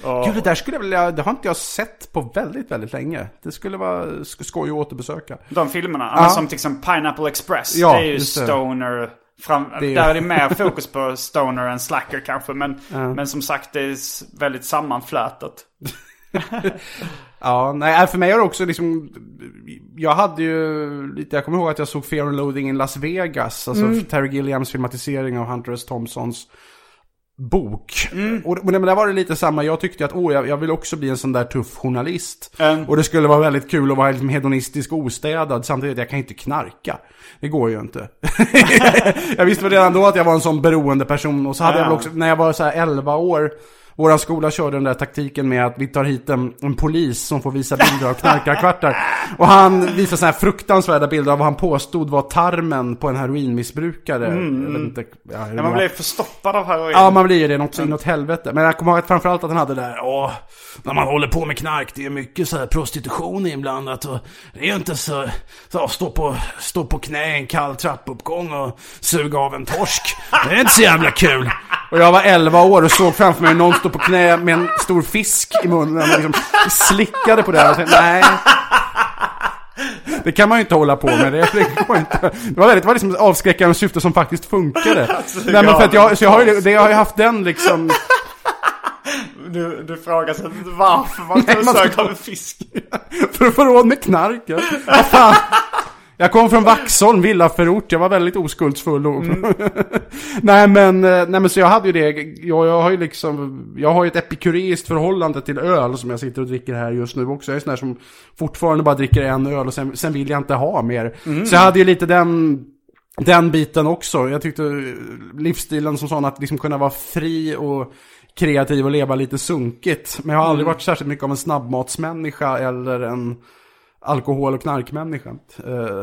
S1: Och,
S2: Gud, det där skulle jag vilja, det har inte jag sett på väldigt, väldigt länge. Det skulle vara sk- skoj att återbesöka.
S1: De filmerna,
S2: Ja.
S1: ja. som till exempel Pineapple Express.
S2: Ja,
S1: det är ju stoner. Fram,
S2: Det är-
S1: Där är det mer fokus på stoner än slacker kanske. Men, men som sagt det är väldigt sammanflätat.
S2: Ja, nej, för mig har det också liksom, jag hade ju lite, jag kommer ihåg att jag såg Fear and Loathing in Las Vegas, alltså Terry Gilliams filmatisering av Hunter S. Thompsons bok. Och, och men där var det lite samma, jag tyckte att åh, jag, jag vill också bli en sån där tuff journalist.
S1: Mm.
S2: Och det skulle vara väldigt kul att vara liksom hedonistisk och ostädad, samtidigt jag kan inte knarka. Det går ju inte. jag visste väl redan då att jag var en sån beroende person. Och så hade jag väl också, när jag var så här 11 år, våran skola körde den där taktiken med att vi tar hit en, en polis som får visa bilder av knarkarkvartar. Och han visar sådana här fruktansvärda bilder av vad han påstod var tarmen på en heroinmissbrukare. Jag vet inte, ja,
S1: Ja, man blir förstoppad av heroin.
S2: Ja, man blir ju det något så inåt helvete. Men jag kommer ihåg att framförallt att han hade det där, åh, när man håller på med knark, det är mycket så här prostitution inblandat och det är ju inte så, så stå på, stå på knä i en kall trappuppgång och suga av en torsk. Det är inte så jävla kul. Och jag var 11 år och såg framför mig någon stå på knä med en stor fisk i munnen och liksom slickade på det. Och tänkte, nej. Det kan man ju inte hålla på med. Det, det, går inte. det var väldigt, det var liksom avskräckande syfte som faktiskt funkade. Nej men för att jag, så jag har ju, det, jag har ju haft den liksom...
S1: Du, du frågar sig varför man
S2: Nej, man
S1: söker
S2: ska-
S1: av en fisk.
S2: För att få råd med knark. Ja. Vad fan. Jag kom från Vaxholm, villaförort. Jag var väldigt oskuldsfull. Och... nej, men, eh, nej men så jag hade ju det. Jag, jag har ju liksom, jag har ju ett epikureiskt förhållande till öl som jag sitter och dricker här just nu också. Jag är sån där som fortfarande bara dricker en öl och sen, sen vill jag inte ha mer. Så jag hade ju lite den den biten också. Jag tyckte livsstilen som sån att liksom kunna vara fri och kreativ och leva lite sunkigt. Men jag har aldrig varit särskilt mycket av en snabbmatsmänniska eller en alkohol och knarkmänniska. Eh,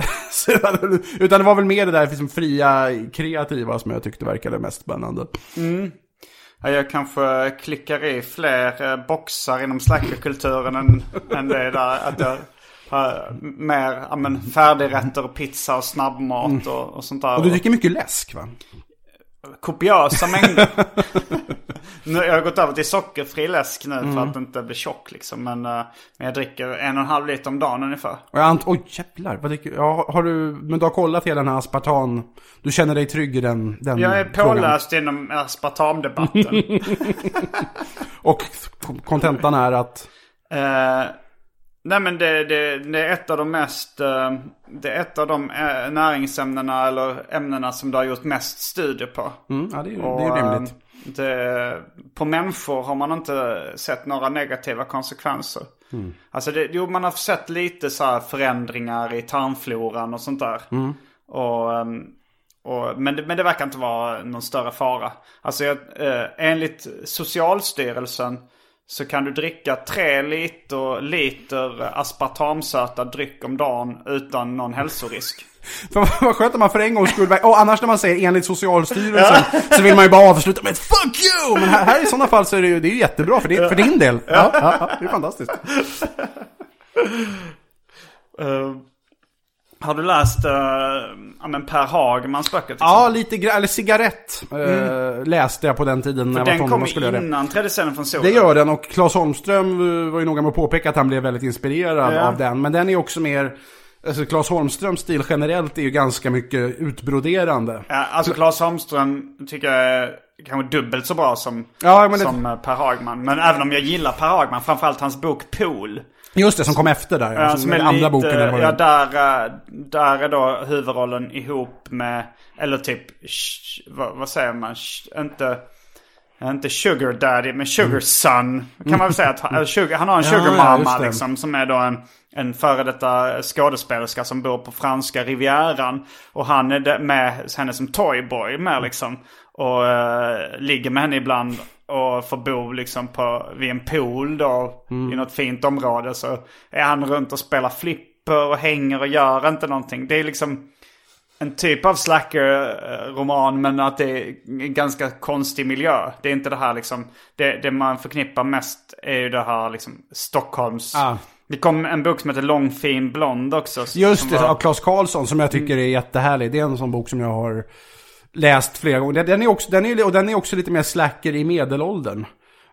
S2: utan det var väl mer det där liksom, fria, kreativa som jag tyckte verkade mest spännande.
S1: Ja, jag kanske klickar i fler eh, boxar inom slackerkulturen än, än det där. Att jag har mer ja, men, färdigrätter och pizza och snabbmat och, och sånt där.
S2: Mm. Och du dricker mycket läsk va?
S1: Kopiösa mängder. nu, jag har gått över till sockerfri läsk nu för att inte bli tjock liksom. Men, eh, men jag dricker en och en halv liter om dagen ungefär.
S2: Och jag ant- Oj jävlar, vad dricker ja, har du, men du har kollat hela den här aspartan, du känner dig trygg i den, den
S1: Jag är
S2: frågan.
S1: påläst inom aspartamdebatten.
S2: Och kontentan är att,
S1: Eh, nej men det, det, det är ett av de mest, eh, det är ett av de eh, näringsämnena eller ämnena som det har gjort mest studier på.
S2: mm, ja det är ju det
S1: Och,
S2: är ju
S1: eh,
S2: rimligt.
S1: Det, på människor har man inte sett några negativa konsekvenser.
S2: Mm.
S1: Alltså det, jo, man har sett lite så här förändringar i tarmfloran och sånt där.
S2: Mm.
S1: Och, och, men, det, men det verkar inte vara någon större fara. Alltså jag, eh, enligt Socialstyrelsen så kan du dricka tre liter, liter aspartamsötad dryck om dagen utan någon hälsorisk.
S2: För vad skönt om man för en gångs skull, och annars när man säger enligt Socialstyrelsen så vill man ju bara avsluta med ett fuck you! Men här, här i sådana fall så är det ju det är ju jättebra för, din, för din del. Ja, ja, det är fantastiskt.
S1: Eh, har du läst ja, men Per Hagmans böcker?
S2: Ja, lite gra- eller cigarett eh, läste jag på den tiden när jag var
S1: Den kom
S2: skulle det.
S1: innan Tredje scenen från solen.
S2: Det gör den och Claes Holmström eh, var ju noga med att påpeka att han blev väldigt inspirerad
S1: Ja.
S2: av den. Men den är också mer, alltså Claes Holmströms stil generellt är ju ganska mycket utbroderande.
S1: Ja, alltså Claes Holmström tycker jag är kanske dubbelt så bra som,
S2: Ja, men det-
S1: som eh, Per Hagman. Men även om jag gillar Per Hagman, framförallt hans bok Pool.
S2: Just det, som kom efter där.
S1: Ja,
S2: som är den andra boken. Eller
S1: ja,
S2: är.
S1: där, eh, där är då huvudrollen ihop med, eller typ, vad, vad säger man? Inte, inte sugar daddy, men sugar son. Kan man väl säga att han, sugar, han har en
S2: Mm. Ja,
S1: sugar
S2: ja, just det.
S1: liksom. Som är då en, en före detta skådespelerska som bor på franska rivieran. Och han är med henne som toyboy med liksom. Och eh, ligger med henne ibland och får bo liksom på, vid en pool då
S2: Mm.
S1: i något fint område. Så är han runt och spelar flipper och hänger och gör inte någonting. Det är liksom en typ av slacker-roman men att det är en ganska konstig miljö. Det är inte det här liksom, det, det man förknippar mest är ju det här liksom Stockholms...
S2: Ah.
S1: Det kom en bok som heter Lång fin blond också.
S2: Just det,
S1: var-
S2: av Claes Karlsson som jag tycker är jättehärlig. Det är en sån bok som jag har läst flera gånger. Den- är också, den är, och den är också lite mer slacker i medelåldern.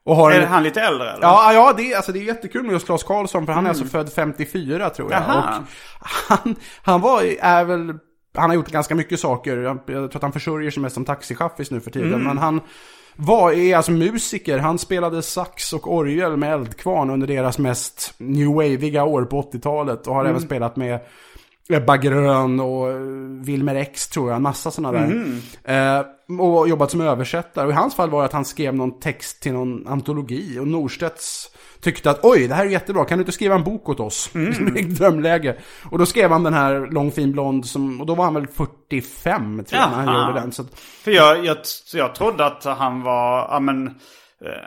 S2: Och har
S1: Är
S2: en,
S1: han lite äldre eller?
S2: Ja, ja det, är, alltså, det är jättekul med just Claes Karlsson för han är alltså född 54 tror jag. Och han, han var, är väl, han har gjort ganska mycket saker. Jag, tror att han försörjer sig mest som taxichaffis nu för tiden. Men han var, är alltså musiker. Han spelade sax och orgel med Eldkvarn under deras mest new waveiga år på 80-talet. Och har även spelat med Ebba Grön och eh, Wilmer X tror jag, en massa sådana där. Eh, och jobbat som översättare. Och i hans fall var det att han skrev någon text till någon antologi. Och Norstedts tyckte att oj, det här är jättebra, kan du inte skriva en bok åt oss? Mm. Drömläge. Och då skrev han den här Lång fin blond, som, och då var han väl 45 tror jag när han gjorde den. Så att,
S1: För jag, jag, jag trodde att han var, ja men, eh,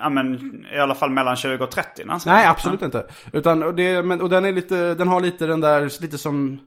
S1: ja men i alla fall mellan 20 och 30 när han skrev
S2: nej, absolut inte. Utan, och, det, men, och den, är lite, den har lite den där, lite som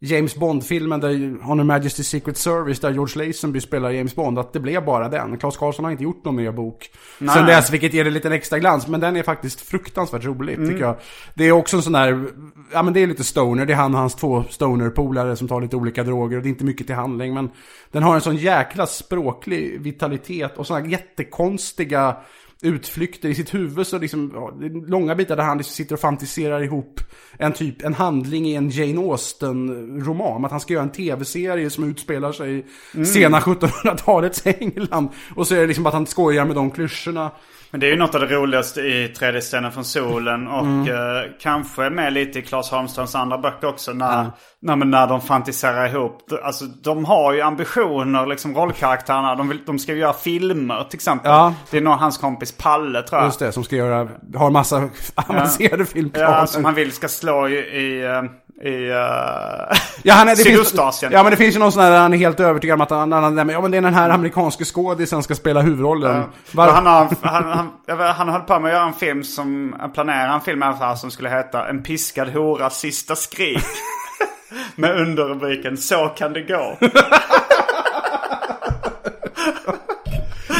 S2: James Bond-filmen där On Her Majesty's Secret Service där George Lazenby spelar James Bond, att det blev bara den. Claes Karlsson har inte gjort någon mer bok
S1: Nej.
S2: sen dess, vilket ger det lite extra glans. Men den är faktiskt fruktansvärt rolig,
S1: Mm.
S2: tycker jag. Det är också en sån där, ja men det är lite stoner, det är han och hans två stoner-polare som tar lite olika droger och det är inte mycket till handling. Men den har en sån jäkla språklig vitalitet och såna jättekonstiga utflykter i sitt huvud så liksom, ja, långa bitar där han liksom sitter och fantiserar ihop en typ, en handling i en Jane Austen-roman. Att han ska göra en tv-serie som utspelar sig i sena 1700-talets England. Och så är det liksom att han skojar med de klyschorna.
S1: Men det är ju något av det roligaste i tredje scenen från solen och
S2: Mm.
S1: eh, kanske med lite i Claes Holmströms andra böcker också. När, när, men när de fantiserar ihop. Alltså de har ju ambitioner, liksom rollkaraktärerna. De, vill, de ska ju göra filmer till exempel.
S2: Ja.
S1: Det är nog hans kompis Palle tror jag.
S2: Just det, som ska göra, har massa avancerade filmplaner.
S1: Ja, som han vill ska slå i, i, eh, i uh,
S2: Ja, han är, det finns,
S1: Sydostasien.
S2: ja men det finns ju någon sån här där han är helt övertygad om att han, han, han, ja, men det är den här amerikanska skådisen ska spela huvudrollen.
S1: Och Han, har, han, han, han höll på med att göra en film som, planera en film fall som skulle heta En piskad horas sista skrik. med underrubriken Så kan det gå.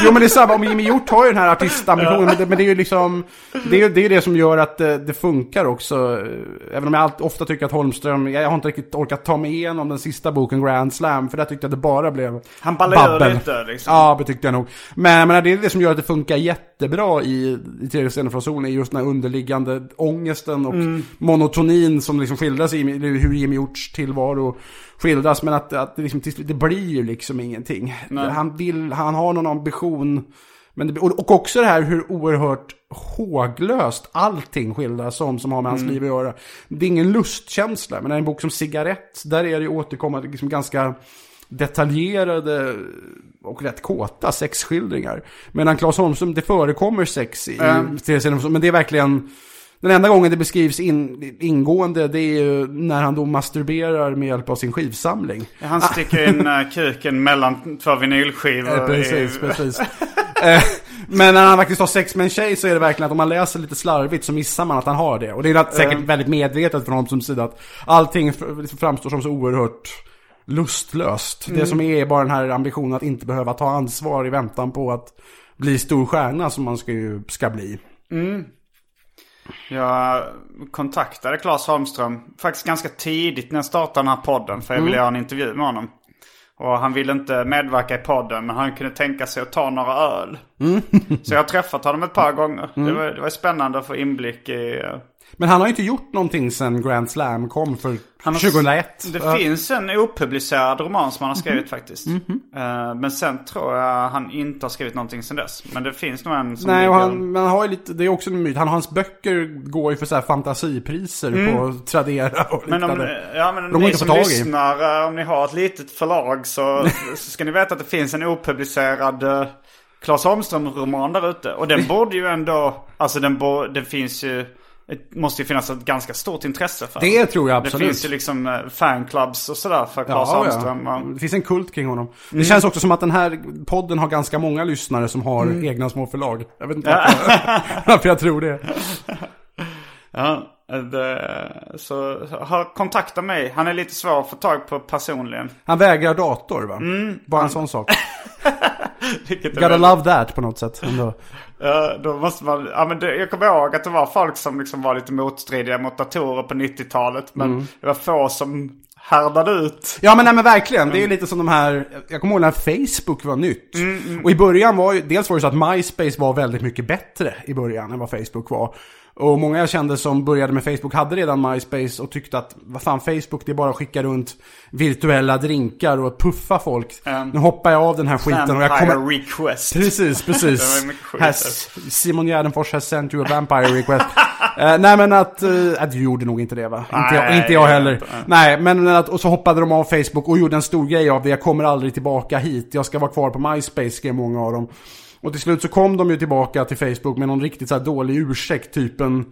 S2: Jo men det är samma, om Jimmy Hjort har ju den här artistambitionen, men, det, men det är ju liksom, det är ju det, är det som gör att det, det funkar också. Även om jag allt, ofta tycker att Holmström, jag har inte riktigt orkat ta mig igenom den sista boken Grand Slam, för där tyckte jag att det bara blev
S1: Han ballar lite liksom.
S2: Ja, det tyckte jag nog. Men, men det är det som gör att det funkar jättebra i, i tredje scenen från solen, är just den här underliggande ångesten och
S1: Mm.
S2: monotonin som liksom skildras i hur Jimmy Hjorts tillvaro skildras. Men att, att det, liksom, det blir ju liksom ingenting. Han, vill, han har någon ambition. Men det, och också det här hur oerhört håglöst allting skildras som, som har med hans
S1: Mm.
S2: liv att göra. Det är ingen lustkänsla, men en bok som Cigarett, där är det återkommande liksom ganska detaljerade och rätt kåta sexskildringar. Medan Claes Holmström, det förekommer sex i
S1: Mm.
S2: mm. men det är verkligen... Den enda gången det beskrivs in, ingående, det är ju när han då masturberar med hjälp av sin skivsamling.
S1: Han sticker in uh, kuken mellan två vinylskivor.
S2: Eh, Precis,
S1: i,
S2: precis. Eh, Men när han faktiskt har sex med en tjej så är det verkligen att om man läser lite slarvigt så missar man att han har det. Och det är säkert väldigt medvetet från Holmströms sida att allting fr- framstår som så oerhört lustlöst. Det som är bara den här ambitionen att inte behöva ta ansvar i väntan på att bli stor stjärna som man ska, ju, ska bli.
S1: Jag kontaktade Claes Holmström faktiskt ganska tidigt när jag startade den här podden. För jag ville göra en intervju med honom. Och han ville inte medverka i podden men han kunde tänka sig att ta några öl. Så jag har träffat honom ett par gånger. Det, var, det var spännande att få inblick i...
S2: Men han har inte gjort någonting sedan Grand Slam kom för
S1: Han har-
S2: 2001.
S1: Det
S2: Ja.
S1: finns en opublicerad roman som han har skrivit
S2: Mhm.
S1: faktiskt. Eh, men sen tror jag han inte har skrivit någonting sen dess. Men det finns nog en som
S2: Nej, och han, men han har ju lite, det är också en myt. Han, hans böcker går ju för så här fantasipriser på Tradera och
S1: Mm. Men om,
S2: liknande.
S1: ja, men
S2: De
S1: ni
S2: inte
S1: som
S2: tag i.
S1: lyssnar, eh, om ni har ett litet förlag så, så ska ni veta att det finns en opublicerad uh, Claes Holmström-roman där ute. Och den borde ju ändå, alltså den, bo, det finns ju, det måste ju finnas ett ganska stort intresse för
S2: Det tror jag
S1: Det
S2: absolut.
S1: finns ju liksom eh, fanclubs och sådär för Claes
S2: Ja,
S1: Holmström.
S2: ja. Det finns en kult kring honom.
S1: Mm.
S2: Det känns också som att den här podden har ganska många lyssnare som har
S1: Mm.
S2: egna små förlag. Jag vet inte varför, varför jag tror det.
S1: Ja, det, så hör, kontakta mig. Han är lite svår att få tag på personligen.
S2: Han vägrar dator va?
S1: Mm.
S2: Bara en sån sak. Gotta
S1: väldigt-
S2: love that på något sätt. Ändå.
S1: Ja, då måste man, ja, men det, jag kommer ihåg att det var folk som liksom var lite motstridiga mot datorer på 90-talet. Men
S2: Mm.
S1: det var få som härdade ut.
S2: Ja men nej men verkligen,
S1: Mm.
S2: det är ju lite som de här, jag kommer ihåg när Facebook var nytt. Och i början var ju, dels var det så att MySpace var väldigt mycket bättre i början än vad Facebook var. Och många jag kände som började med Facebook hade redan MySpace och tyckte att vad fan Facebook det är bara att skicka runt virtuella drinkar och puffa folk.
S1: Mm.
S2: Nu hoppar jag av den här skiten och jag
S1: Vampire
S2: kommer...
S1: request.
S2: Precis, precis. Has. Simon Gärdenfors has sent you a vampire request. Eh, nej men att, uh, att du gjorde nog inte det va? inte, jag,
S1: Nej,
S2: inte jag
S1: jag
S2: heller.
S1: inte.
S2: Nej, men att, och så hoppade de av Facebook och gjorde en stor grej av det. Jag kommer aldrig tillbaka hit. Jag ska vara kvar på MySpace, skrev många av dem. Och till slut så kom de ju tillbaka till Facebook med någon riktigt så dålig ursäkt, typen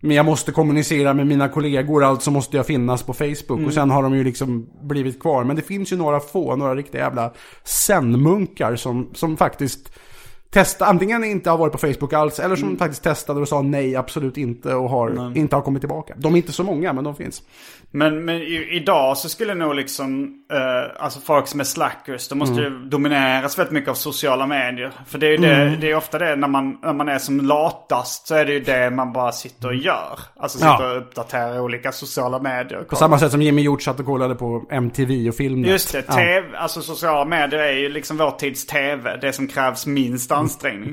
S2: men jag måste kommunicera med mina kollegor, alltså måste jag finnas på Facebook. Och sen har de ju liksom blivit kvar. Men det finns ju några få, några riktiga jävla zen-munkar som, som faktiskt testa, antingen inte har varit på Facebook alls, eller som faktiskt testade och sa nej, absolut inte, och har, inte har kommit tillbaka. De är inte så många, men de finns.
S1: Men, men i, idag så skulle nog liksom, eh, alltså folk som är slackers, de måste ju domineras väldigt mycket av sociala medier. För det är ju det, det är ofta det när man, när man är som latast så är det ju det man bara sitter och gör. Alltså sitter
S2: Ja.
S1: och uppdaterar olika sociala medier.
S2: På samma sätt som Jimmy Hjort satt och kollade på MTV och Filmnet.
S1: Just det,
S2: Ja.
S1: TV, alltså sociala medier är ju liksom vår tids TV. Det som krävs minst ansträngning.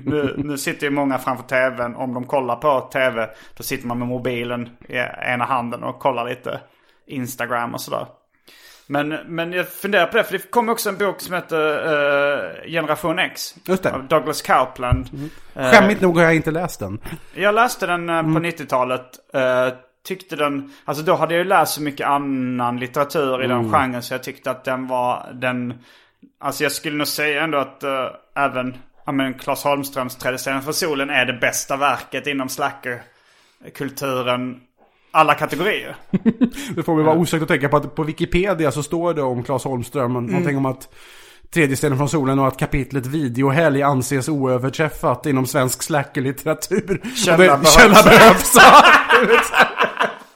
S1: Nu, nu sitter ju många framför TVn, om de kollar på TV, då sitter man med mobilen i ena handen och kollar lite Instagram och sådär. Men, men jag funderar på det, för det kom också en bok som heter eh, Generation X.
S2: Just det.
S1: Av Douglas Coupland. Eh,
S2: Skämmigt nog har jag inte läst den.
S1: jag läste den eh, på 90-talet. eh, tyckte den, alltså då hade jag ju läst så mycket annan litteratur i den genren så jag tyckte att den var den, alltså jag skulle nog säga ändå att även, ja men Claes Holmströms Trädescenen för solen är det bästa verket inom slackerkulturen. alla kategorier.
S2: Det får mig vara osökt att tänka på att på Wikipedia så står det om Claes Holmström.
S1: Mm.
S2: Någonting om att Tredje stenen från solen och att kapitlet videohelg anses oöverträffat inom svensk slackerlitteratur.
S1: Källa behövs.
S2: Källa behövs.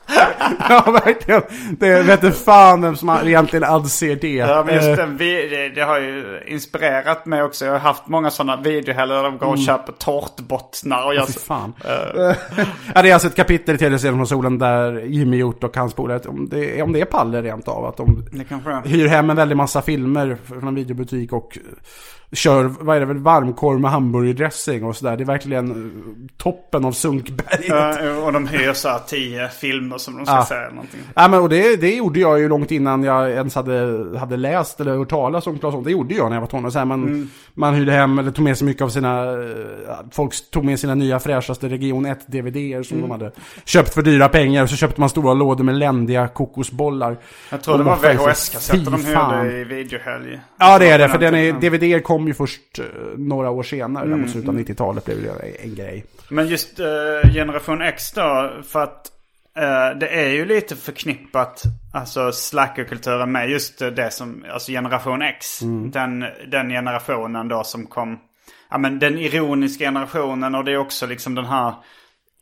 S2: ja, verkligen. Det vet inte fan vem som egentligen anser det.
S1: Ja, men just
S2: Eh,
S1: den, vi- det, har ju inspirerat mig också. Jag har haft många sådana videohelger där de går och köper tårtbottnar och gör
S2: Mm.
S1: Så.
S2: fan. ja, det är alltså ett kapitel i stenen från solen där Jimmy Hjort och hans polare, om det, om det är Palle rent av, att de hyr hem en väldig massa filmer från en videobutik och kör, vad är det väl, varmkorv med hamburgerdressing och sådär. Det är verkligen eh, toppen av sunkberget.
S1: Ja, och de hyr så här tio filmer som de ska
S2: Ja.
S1: säga eller någonting.
S2: Ja, men, och det, det gjorde jag ju långt innan jag ens hade, hade läst eller hört talas om Claes. Det gjorde jag när jag var tonåring. Så här, man,
S1: Mm.
S2: man hyrde hem, eller tog med sig mycket av sina... eh, Folk tog med sina nya fräschaste Region 1-DVDer som
S1: Mm.
S2: de hade köpt för dyra pengar. Och så köpte man stora lådor med ländiga kokosbollar.
S1: Jag tror
S2: Och
S1: det var. VHS-kassetter de hyrde i videohelg.
S2: Ja det är det, för den är. DVD kom ju först eh, några år senare.
S1: Mm.
S2: mot slutet av 90-talet blev det en grej.
S1: Men just eh, Generation X då, för att eh, det är ju lite förknippat, alltså slackerkulturen med just det som, alltså Generation X. Den, den generationen då som kom, ja men den ironiska generationen och det är också liksom den här,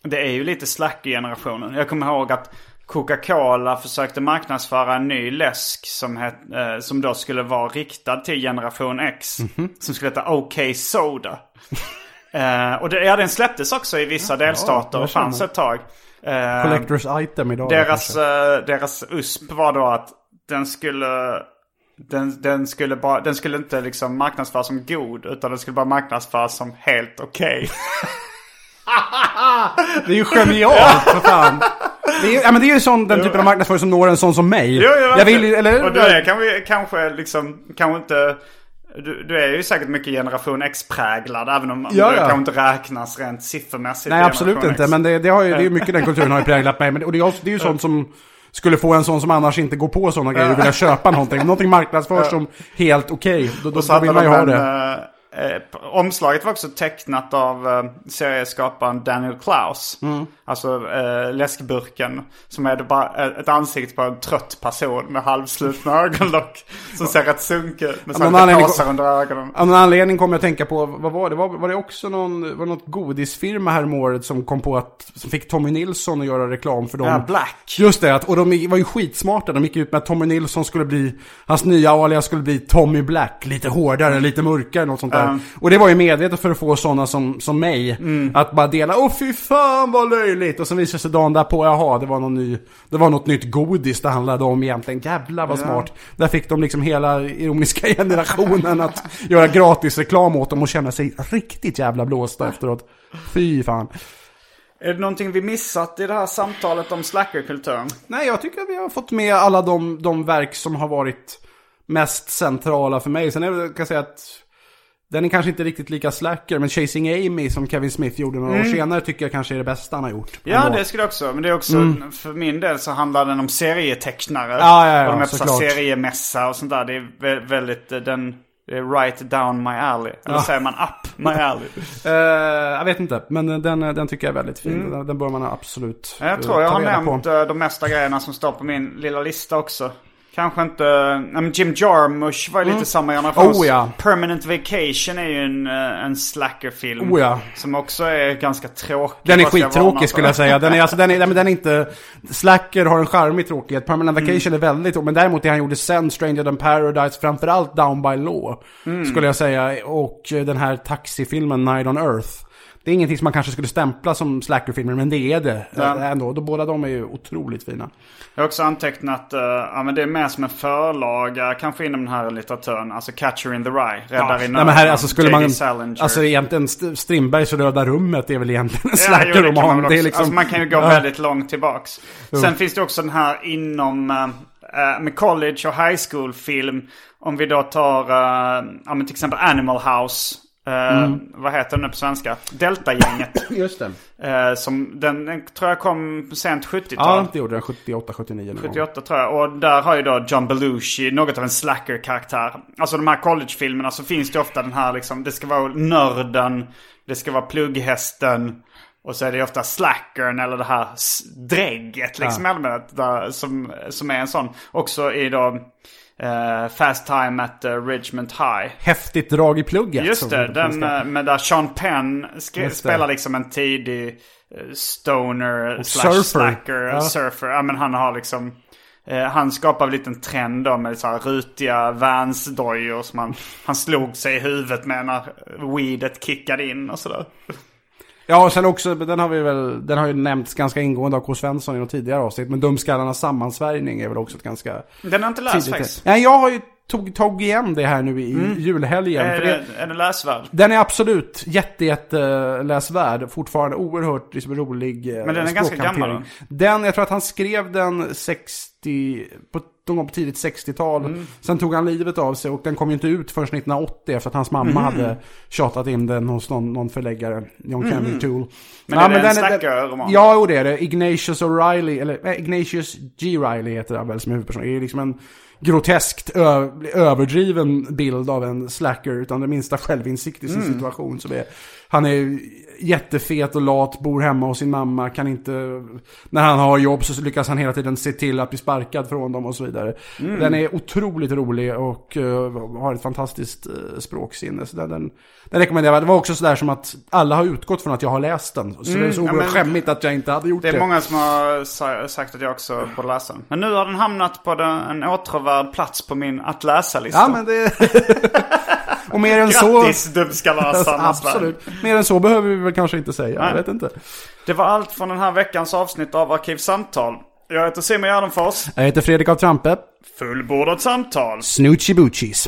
S1: det är ju lite slacker-generationen. Jag kommer ihåg att Coca-Cola försökte marknadsföra en ny läsk som, het, eh, som då skulle vara riktad till generation X. Som skulle heta OK Soda. Eh, och det, ja, den släpptes också i vissa delstater
S2: jag
S1: och fanns ett tag. Eh,
S2: Collectors item idag.
S1: deras, eh, deras USP var då att den skulle... Den, den, skulle bara, den skulle inte liksom marknadsföras som god utan den skulle bara marknadsföras som helt okej.
S2: Det är ju genialt för fan. Det är, ja, men det är ju sån, den typen av marknadsföring som når en sån som mig.
S1: Jo, jo,
S2: jag vill ju- eller
S1: Och du är kanske, kanske liksom, kanske inte... Du, du är ju säkert mycket generation X-präglad även om
S2: Ja,
S1: du
S2: ja.
S1: kanske inte räknas rent siffermässigt.
S2: Nej absolut inte,
S1: X.
S2: men det, det, har ju, det är ju mycket den kulturen har ju präglat mig. Men, det- och det är, ju- det är ju sånt som skulle få en sån som annars inte går på sådana grejer och vilja köpa någonting. Om någonting marknadsförs som helt okej, då, då, då
S1: hade
S2: vill man ju ha det.
S1: Eh, eh, omslaget var också tecknat av eh, serieskaparen Daniel Klaus.
S2: Mm.
S1: Alltså eh, läskburken. Som är bara ett ansikte på en trött person med halvslutna ögonlock. Som ser rätt sunkig ut. Med sådana påsar under ögonen.
S2: Av någon anledning kom jag att tänka på, vad var det? Var, var det också någon, var något godisfirma här året som kom på att, som fick Tommy Nilsson att göra reklam för dem?
S1: Ja, Black.
S2: Just det, och de var ju skitsmarta. De gick ut med att Tommy Nilsson skulle bli, hans nya alias skulle bli Tommy Black. Lite hårdare, lite mörkare, något sånt där.
S1: Ja.
S2: Och det var ju medvetet för att få sådana som, som mig.
S1: Mm.
S2: Att bara dela, åh fy fan vad löjligt. Och så visade sig dagen därpå, jaha, det var, någon ny, det var något nytt godis det handlade om egentligen. Jävlar vad smart. Där fick de liksom hela ironiska generationen att göra gratis reklam åt dem och känna sig riktigt jävla blåsta efteråt. Fy fan.
S1: Är det någonting vi missat i det här samtalet om slackerkulturen?
S2: Nej, jag tycker att vi har fått med alla de, de verk som har varit mest centrala för mig. Sen är det, kan jag säga att den är kanske inte riktigt lika slacker, men Chasing Amy som Kevin Smith gjorde några år senare tycker jag kanske är det bästa han har gjort.
S1: Mm. Ja, det skulle jag också. Men det är också, för min del så handlar den om serietecknare.
S2: Ja, ja, ja,
S1: och de är på seriemässa och sånt där. Det är vä- väldigt, eh, den, right down my alley. Eller
S2: Ja.
S1: säger man up my alley?
S2: Eh, jag vet inte, men den, den tycker jag är väldigt fin. Den, den bör man absolut
S1: Mm. Jag
S2: eh,
S1: tror jag har nämnt
S2: på.
S1: eh, de mesta grejerna som står på min lilla lista också. Kanske inte... men Jim Jarmusch var ju lite samma generation.
S2: Oh, ja.
S1: Permanent Vacation är ju en, eh, en slackerfilm.
S2: Oh, ja.
S1: Som också är ganska tråkig.
S2: Den är skittråkig skulle jag säga. Den är, alltså, den är, den är inte... Slacker har en charmig tråkighet. Permanent
S1: Mm.
S2: Vacation är väldigt... Men däremot det han gjorde sen, Stranger than Paradise, framförallt Down by Law.
S1: Mm.
S2: Skulle jag säga. Och eh, den här taxifilmen Night on Earth. Det är ingenting som man kanske skulle stämpla som slackerfilmer, men det är det
S1: Ja.
S2: eh, ändå. De, båda de är ju otroligt fina.
S1: Jag har också antecknat, uh, ja men det är mer som en förlaga kanske inom den här litteraturen. Alltså Catcher in the Rye, Räddare i
S2: nej, men här,
S1: nöden,
S2: alltså skulle man...
S1: Salinger.
S2: Alltså egentligen St- Strindbergs Röda Rummet är väl egentligen en
S1: Ja, det
S2: slackerroman.
S1: väl
S2: det liksom...
S1: Alltså man kan ju gå
S2: Ja.
S1: väldigt långt tillbaks. Sen finns det också den här inom uh, med college och high school film. Om vi då tar, uh, ja men till exempel Animal House. Uh,
S2: Mm.
S1: Vad heter den nu på svenska? Delta-gänget.
S2: Just det.
S1: uh, som den, den tror jag kom sent 70-tal.
S2: Ja, det gjorde den. 78, 79 någon gång.
S1: 78 tror jag. Och där har ju då John Belushi något av en slacker-karaktär. Alltså de här collegefilmerna så finns det ofta den här liksom, det ska vara nörden, det ska vara plugghästen. Och så är det ofta slackern eller det här drägget liksom i allmänhet. Där, som, som är en sån. Också i då eh, Fast Time at uh, Richmond High.
S2: Häftigt drag i plugget.
S1: Just det, den eh, med där Sean Penn spelar liksom en tidig eh, stoner slash
S2: surfer.
S1: slacker,
S2: Ja.
S1: surfer. Ja men han har liksom han skapade lite en trend då med så här rutiga Vans-dojor som han, han slog sig i huvudet med när weedet kickade in och sådär.
S2: Ja, och sen också, den har vi väl, den har ju nämnts ganska ingående av K. Svensson i något tidigare avsnitt. Men Dumskallarnas sammansvärjning är väl också ett ganska
S1: Den har inte läst faktiskt.
S2: Nej, jag har ju tog, tagit igen det här nu i julhelgen.
S1: Är,
S2: det,
S1: är det läsvärd?
S2: den är absolut jätte, jätte läsvärd. Fortfarande oerhört liksom, rolig eh,
S1: Men den är ganska gammal,
S2: Den, jag tror att han skrev den 60, på, någon gång på tidigt 60-tal.
S1: Mm.
S2: Sen tog han livet av sig och den kom ju inte ut förrän 1980 efter att hans mamma
S1: Mm.
S2: hade tjatat in den hos någon, någon förläggare, John Campbell Toole.
S1: Mm. Men är det en Slacker-roman?
S2: Ja, jo det är det. Ignatius O'Reilly, eller eh, Ignatius G. Riley heter han väl som huvudperson. Det är liksom en groteskt överdriven bild av en slacker utan det minsta självinsikt i sin
S1: Mm.
S2: situation. Det är, han är jättefet och lat, bor hemma hos sin mamma, kan inte... När han har jobb så lyckas han hela tiden se till att bli sparkad från dem och så vidare.
S1: Mm.
S2: Den är otroligt rolig och eh, har ett fantastiskt uh, språksinne. Så den, den, den rekommenderar jag. Det var också sådär som att alla har utgått från att jag har läst den. Så det är så
S1: Mm, ja,
S2: oerhört
S1: men-
S2: skämmigt att jag inte hade gjort
S1: Det
S2: det.
S1: är många som har sa- sagt att jag också borde läsa den. Men nu har den hamnat på den, en åtråvärd plats på min att läsa-lista.
S2: Ja, men det... och mer än så...
S1: Grattis sammansvärd.
S2: Absolut. Mer än så behöver vi väl kanske inte säga.
S1: Nej.
S2: Jag vet inte.
S1: Det var allt från den här veckans avsnitt av Arkivsamtal. Jag heter Simon Gärdenfors.
S2: Jag heter Fredrik av Trampe.
S1: Fullbordat samtal.
S2: Snoochie Boochies.